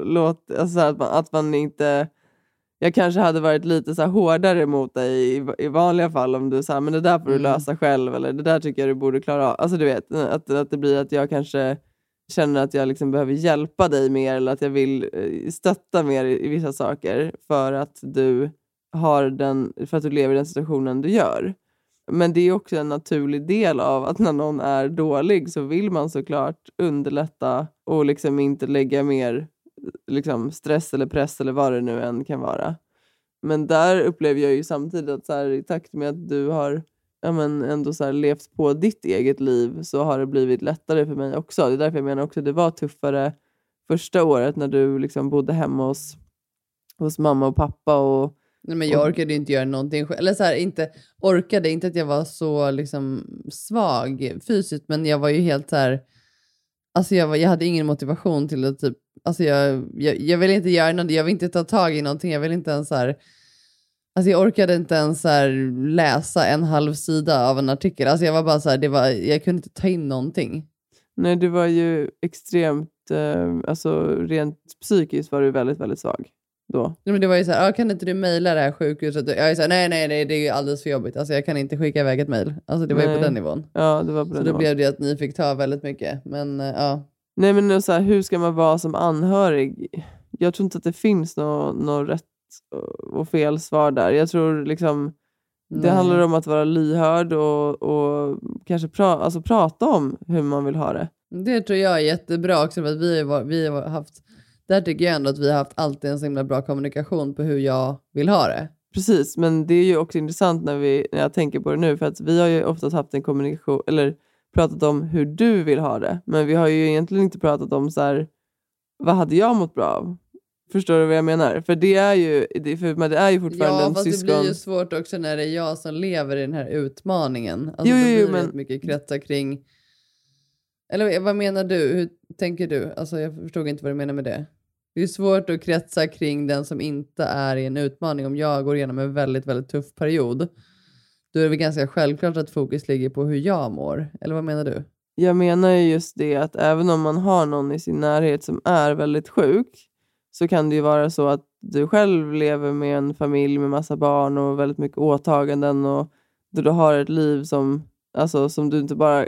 Låt, alltså att, man, att man inte... Jag kanske hade varit lite så hårdare mot dig i, i vanliga fall om du sa men det där får du Mm. lösa själv eller det där tycker jag du borde klara av. Alltså du vet, att, att det blir att jag kanske känner att jag liksom behöver hjälpa dig mer eller att jag vill eh, stötta mer i, i vissa saker för att du har den, för att du lever i den situationen du gör. Men det är också en naturlig del av att när någon är dålig så vill man såklart underlätta och liksom inte lägga mer liksom, stress eller press eller vad det nu än kan vara. Men där upplever jag ju samtidigt att så här, i takt med att du har ja, men ändå så här, levt på ditt eget liv så har det blivit lättare för mig också. Det är därför jag menar också att det var tuffare första året när du liksom bodde hemma hos, hos mamma och pappa. Och, Nej, men jag orkade inte göra någonting själv. Eller så här, inte orkade, inte att jag var så liksom svag fysiskt, men jag var ju helt så här, alltså jag, var, jag hade ingen motivation till att typ, alltså jag, jag, jag ville inte göra någonting, jag vill inte ta tag i någonting, jag vill inte ens så här, alltså jag orkade inte ens så läsa en halv sida av en artikel, alltså jag var bara så här, det var, jag kunde inte ta in någonting. nej, du var ju extremt, eh, alltså rent psykiskt var du väldigt, väldigt svag då. Nej, men det var ju så här, ah, kan inte du mejla det här sjukhuset? Jag är så här, nej, nej, nej, det är ju alldeles för jobbigt. Alltså jag kan inte skicka iväg ett mejl. Alltså det var ju Nej. på den nivån. Ja, det var på Så den då nivån. blev det att ni fick ta väldigt mycket. Men eh, ja. Nej men så här, hur ska man vara som anhörig? Jag tror inte att det finns något nå rätt och fel svar där. Jag tror liksom det Nej. handlar om att vara lyhörd och, och kanske pra, alltså prata om hur man vill ha det. Det tror jag är jättebra också. För att vi, har- vi har haft, där tycker jag ändå att vi har haft alltid en så himla bra kommunikation på hur jag vill ha det. Precis, men det är ju också intressant när, vi, när jag tänker på det nu för att vi har ju oftast haft en kommunikation, eller pratat om hur du vill ha det. Men vi har ju egentligen inte pratat om så här, vad hade jag mått bra av? Förstår du vad jag menar? För det är ju, det, för, men det är ju fortfarande Ja, en fast syskon... det blir ju svårt också när det är jag som lever i den här utmaningen. Alltså, Jo, jo, blir jo, det men- väldigt mycket kretsar kring... Eller vad menar du? Hur tänker du? Alltså, jag förstod inte vad du menar med det. Det är svårt att kretsa kring den som inte är i en utmaning. Om jag går igenom en väldigt, väldigt tuff period, då är det väl ganska självklart att fokus ligger på hur jag mår. Eller vad menar du? Jag menar ju just det att även om man har någon i sin närhet som är väldigt sjuk så kan det ju vara så att du själv lever med en familj med massa barn och väldigt mycket åtaganden och då du har ett liv som, alltså, som du inte bara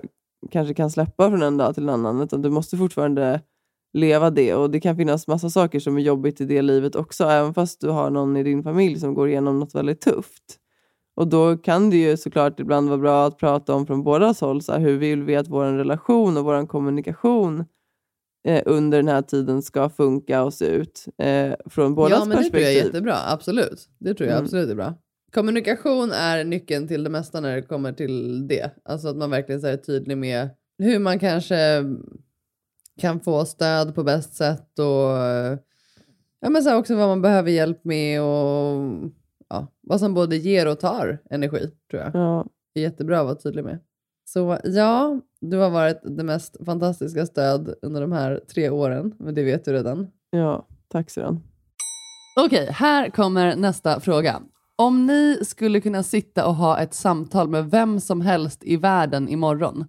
kanske kan släppa från en dag till en annan utan du måste fortfarande leva det och det kan finnas massa saker som är jobbigt i det livet också även fast du har någon i din familj som går igenom något väldigt tufft. Och då kan det ju såklart ibland vara bra att prata om från bådas håll. Så här, hur vill vi att vår relation och vår kommunikation eh, under den här tiden ska funka och se ut eh, från bådas ja, men det tror jag är perspektiv. jättebra. Absolut. Det tror jag Mm. absolut är bra. Kommunikation är nyckeln till det mesta när det kommer till det. Alltså att man verkligen är tydlig med hur man kanske kan få stöd på bäst sätt och ja, men så här också vad man behöver hjälp med och ja, vad som både ger och tar energi tror jag. Ja. Det är jättebra att vara tydlig med. Så ja, du har varit det mest fantastiska stöd under de här tre åren, men det vet du redan. ja, tack så Okej, här kommer nästa fråga. Om ni skulle kunna sitta och ha ett samtal med vem som helst i världen imorgon,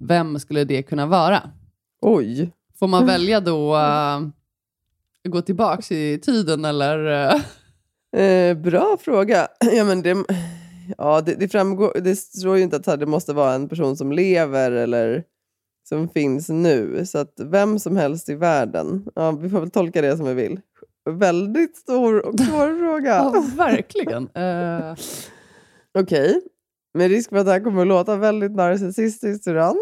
vem skulle det kunna vara? Oj. Får man välja då uh, gå tillbaks i tiden eller? eh? Eh, bra fråga. Ja, men det, ja, det, det framgår, det står ju inte att det måste vara en person som lever eller som finns nu. Så att vem som helst i världen. Ja, vi får väl tolka det som vi vill. Väldigt stor och svår fråga. Ja, verkligen. Eh, Okej, med risk för att det här kommer att låta väldigt narcissistiskt Suran.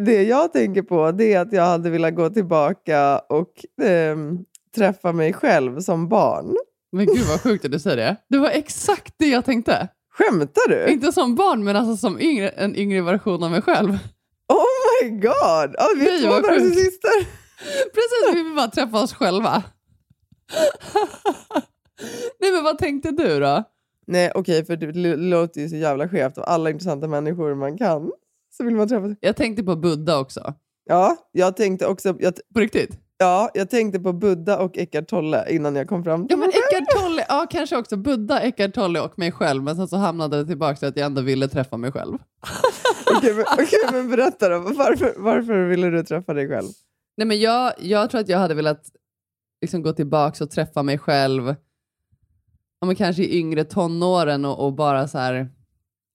Det jag tänker på det är att jag hade velat gå tillbaka och ehm, träffa mig själv som barn. men gud vad sjukt att du säger det. Det var exakt det jag tänkte. Skämtar du? Inte som barn, men alltså som yngre, en yngre version av mig själv. Oh my god! Ja, vi är två narcissister. Precis, vi vill bara träffa oss själva. Nej, men vad tänkte du då? Nej okej, för det låter ju så jävla skevt. Av alla intressanta människor man kan så vill man träffa Jag tänkte på Buddha också. Ja, jag tänkte också... Jag, På riktigt? ja, jag tänkte på Buddha och Eckart Tolle innan jag kom fram till Ja, men. Eckart Tolle, ja kanske också Buddha, Eckart Tolle och mig själv. Men sen så hamnade det tillbaka till att jag ändå ville träffa mig själv. Okej, men, okej, men berätta då. Varför, varför ville du träffa dig själv? Nej, men jag, jag tror att jag hade velat liksom gå tillbaka och träffa mig själv. Ja, men kanske i yngre tonåren och, och bara så här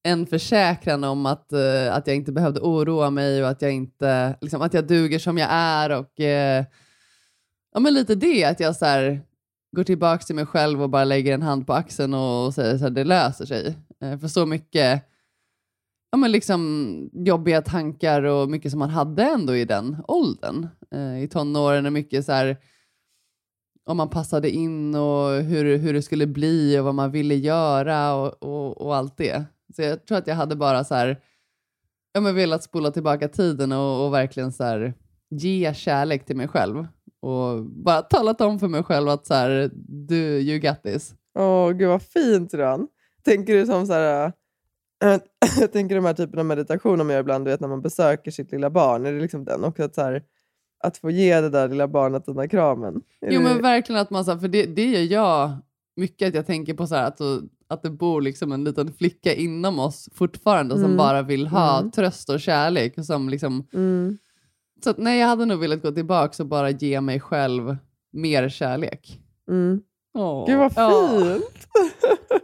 en försäkran om att, eh, att jag inte behövde oroa mig och att jag inte, liksom, att jag duger som jag är och eh, ja men lite det, att jag så här, går tillbaka till mig själv och bara lägger en hand på axeln och, och säger att det löser sig. Eh, för så mycket ja, men liksom jobbiga tankar och mycket som man hade ändå i den åldern. Eh, I tonåren och mycket så här om man passade in och hur, hur det skulle bli och vad man ville göra och, och, och allt det. Så jag tror att jag hade bara så här, ja, men velat spola tillbaka tiden och, och verkligen så här, ge kärlek till mig själv. Och bara talat om för mig själv att så här, du, you got this. Åh, gud vad fint Ran. Tänker du som så här... äh, jag tänker de här typen av meditation man gör ibland, du vet när man besöker sitt lilla barn. Är det liksom den? Och att, så här, att få ge det där lilla barnet den där kramen. Är Jo det- men verkligen att man, så här, för det, det gör jag mycket, att jag tänker på så här, att, att det bor liksom en liten flicka inom oss fortfarande som Mm. bara vill ha Mm. tröst och kärlek. Och som liksom, Mm. Så att, nej, jag hade nog velat gå tillbaka och bara ge mig själv mer kärlek. Mm. Åh, Gud vad fint!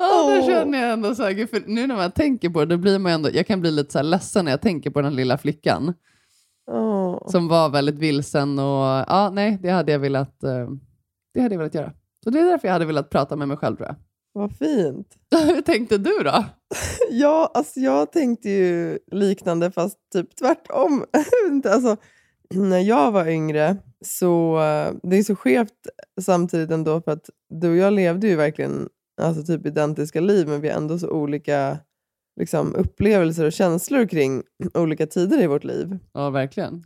Ja, det Åh. känner jag ändå så här, för nu när man tänker på det, då blir man ändå, jag kan bli lite så här ledsen när jag tänker på den lilla flickan Åh. som var väldigt vilsen och ja, nej, det hade jag velat, eh, det hade jag velat göra. Så det är därför jag hade velat prata med mig själv tror jag. Vad fint. Hur tänkte du då? Ja, alltså jag tänkte ju liknande fast typ tvärtom. Alltså, när jag var yngre så eh, det är så skevt samtidigt ändå för att du och jag levde ju verkligen alltså typ identiska liv men vi har ändå så olika liksom, upplevelser och känslor kring olika tider i vårt liv. Ja, verkligen.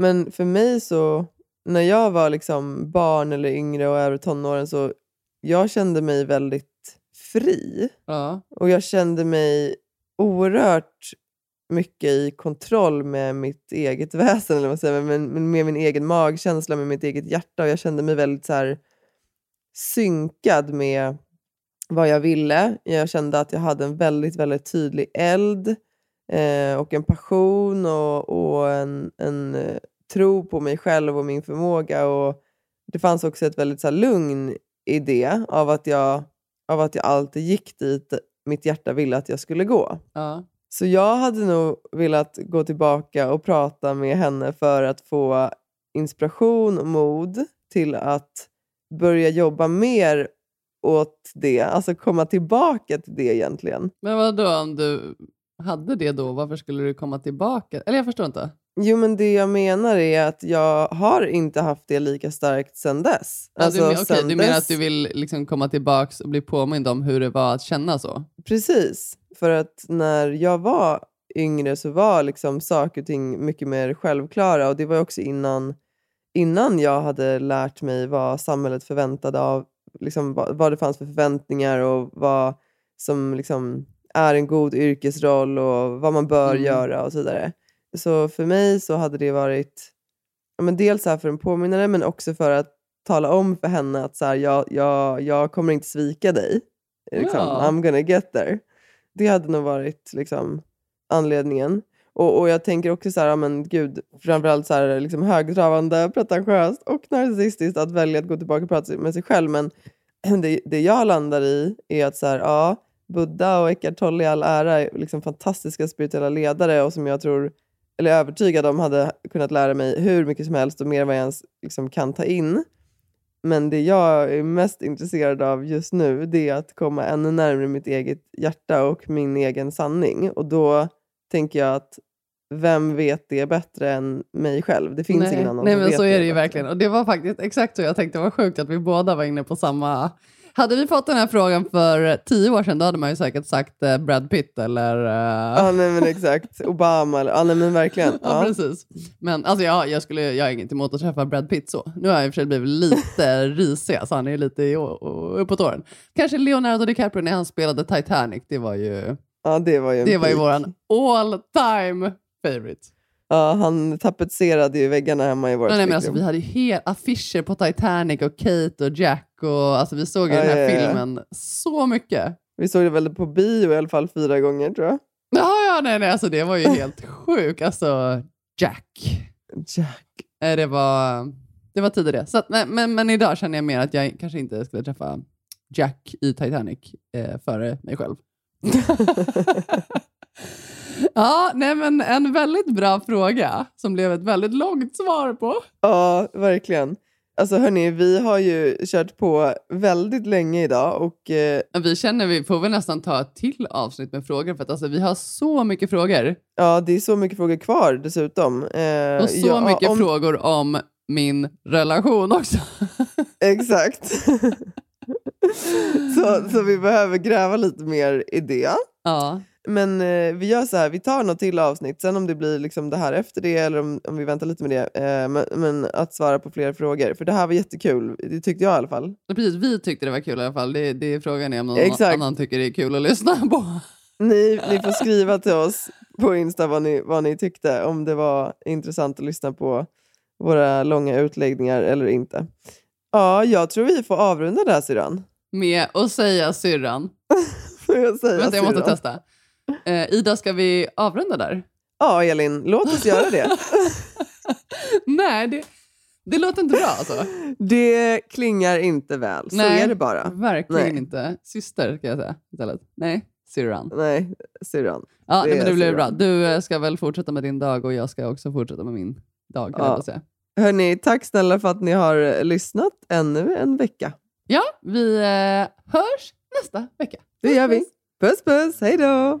Men för mig så, när jag var liksom barn eller yngre och över tonåren så jag kände mig väldigt fri. Ja. Och jag kände mig oerhört mycket i kontroll med mitt eget väsen, eller vad säger, med, med, med min egen magkänsla, med mitt eget hjärta. Och jag kände mig väldigt så här, synkad med vad jag ville. Jag kände att jag hade en väldigt, väldigt tydlig eld eh, och en passion och, och en, en eh, tro på mig själv och min förmåga. Och Det fanns också ett väldigt så här, lugn i det av att, jag, av att jag alltid gick dit mitt hjärta ville att jag skulle gå. Ja. Så jag hade nog velat gå tillbaka och prata med henne för att få inspiration och mod till att börja jobba mer åt det. Alltså komma tillbaka till det egentligen. Men vad då om du hade det då, varför skulle du komma tillbaka? Eller jag förstår inte. Jo, men det jag menar är att jag har inte haft det lika starkt sedan dess. Ja, Alltså, du, men, okej, sen du menar dess- att du vill liksom komma tillbaka och bli påmind om hur det var att känna så? Precis, för att när jag var yngre så var liksom saker och ting mycket mer självklara och det var också innan, innan jag hade lärt mig vad samhället förväntade av, liksom vad, vad det fanns för förväntningar och vad som liksom är en god yrkesroll och vad man bör Mm. göra och så vidare. Så för mig så hade det varit ja, men dels så här för en påminnare men också för att tala om för henne att så här, jag, jag, jag kommer inte svika dig. Liksom, Ja. I'm gonna get there. Det hade nog varit liksom, anledningen. Och, och jag tänker också så här, ja, men gud, framförallt så här, liksom högtravande, pretentiöst och narcissistiskt att välja att gå tillbaka och prata med sig själv. Men det, det jag landar i är att så här, ja, Buddha och Eckart Tolle i all ära är liksom fantastiska spirituella ledare och som jag tror, eller övertygad om hade kunnat lära mig hur mycket som helst och mer än vad jag ens liksom kan ta in. Men det jag är mest intresserad av just nu det är att komma ännu närmare mitt eget hjärta och min egen sanning. Och då tänker jag att vem vet det bättre än mig själv? Det finns nej, ingen annan Nej som men vet så är det ju bättre. verkligen. Och det var faktiskt exakt så jag tänkte. Det var sjukt att vi båda var inne på samma... Hade vi fått den här frågan för tio år sedan då hade man ju säkert sagt eh, Brad Pitt eller... eh, Ja, nej, men exakt. Obama. Eller, ja, nej, men verkligen. Ja, Ja. precis. Men alltså, ja, jag, skulle, jag har inget emot att träffa Brad Pitt så. Nu har jag i och för sig blivit lite risig, så han är lite uppåt åren. Kanske Leonardo DiCaprio när han spelade Titanic, det var ju, Ja, det var ju, det var ju våran all time favorite. Ja, han tapetserade ju väggarna hemma i vårt Nej, men alltså, vi hade ju affischer på Titanic och Kate och Jack och alltså, vi såg ju Ja, den här ja, filmen så mycket. Vi såg det väl på bio i alla fall fyra gånger tror jag. Ja, ja, nej, nej, alltså det var ju helt sjukt. Alltså, Jack. Jack. Eh, Det var, det var tidigare. Så att, men, men, men idag känner jag mer att jag kanske inte skulle träffa Jack i Titanic eh, före mig själv. ja, nej men en väldigt bra fråga som blev ett väldigt långt svar på. Ja, verkligen. Alltså hörni, vi har ju kört på väldigt länge idag och eh, Vi känner vi får väl nästan ta ett till avsnitt med frågor för att alltså, vi har så mycket frågor. ja, det är så mycket frågor kvar dessutom. Eh, Och så ja, mycket om- frågor om min relation också. Exakt. så, så vi behöver gräva lite mer i det. Ja. Men eh, vi gör så här, vi tar något till avsnitt, sen om det blir liksom det här efter det eller om, om vi väntar lite med det. Eh, men, men att svara på fler frågor, för det här var jättekul. Det tyckte jag i alla fall. Precis, vi tyckte det var kul i alla fall. Det, det är frågan är om någon Exakt. annan tycker det är kul att lyssna på. Ni, ni får skriva till oss på Insta vad ni, vad ni tyckte, om det var intressant att lyssna på våra långa utläggningar eller inte. Ja, jag tror vi får avrunda där syrran. Med att säga syrran. Får jag säga Vänta, jag måste testa. Eh, Ida, ska vi avrunda där? Ja, Elin, låt oss göra det. Nej, det, det låter inte bra alltså. Det klingar inte väl, så Nej, är det bara. Verkligen Nej. inte. Syster, ska jag säga istället. Nej, syrran. Nej, syrran. Ja, Det nej, men det blir bra. Du eh, ska väl fortsätta med din dag och jag ska också fortsätta med min dag. Ja. Säga. Hörni, tack snälla för att ni har lyssnat ännu en vecka. ja, vi eh, hörs nästa vecka. Det gör vi. Puss puss, hej då!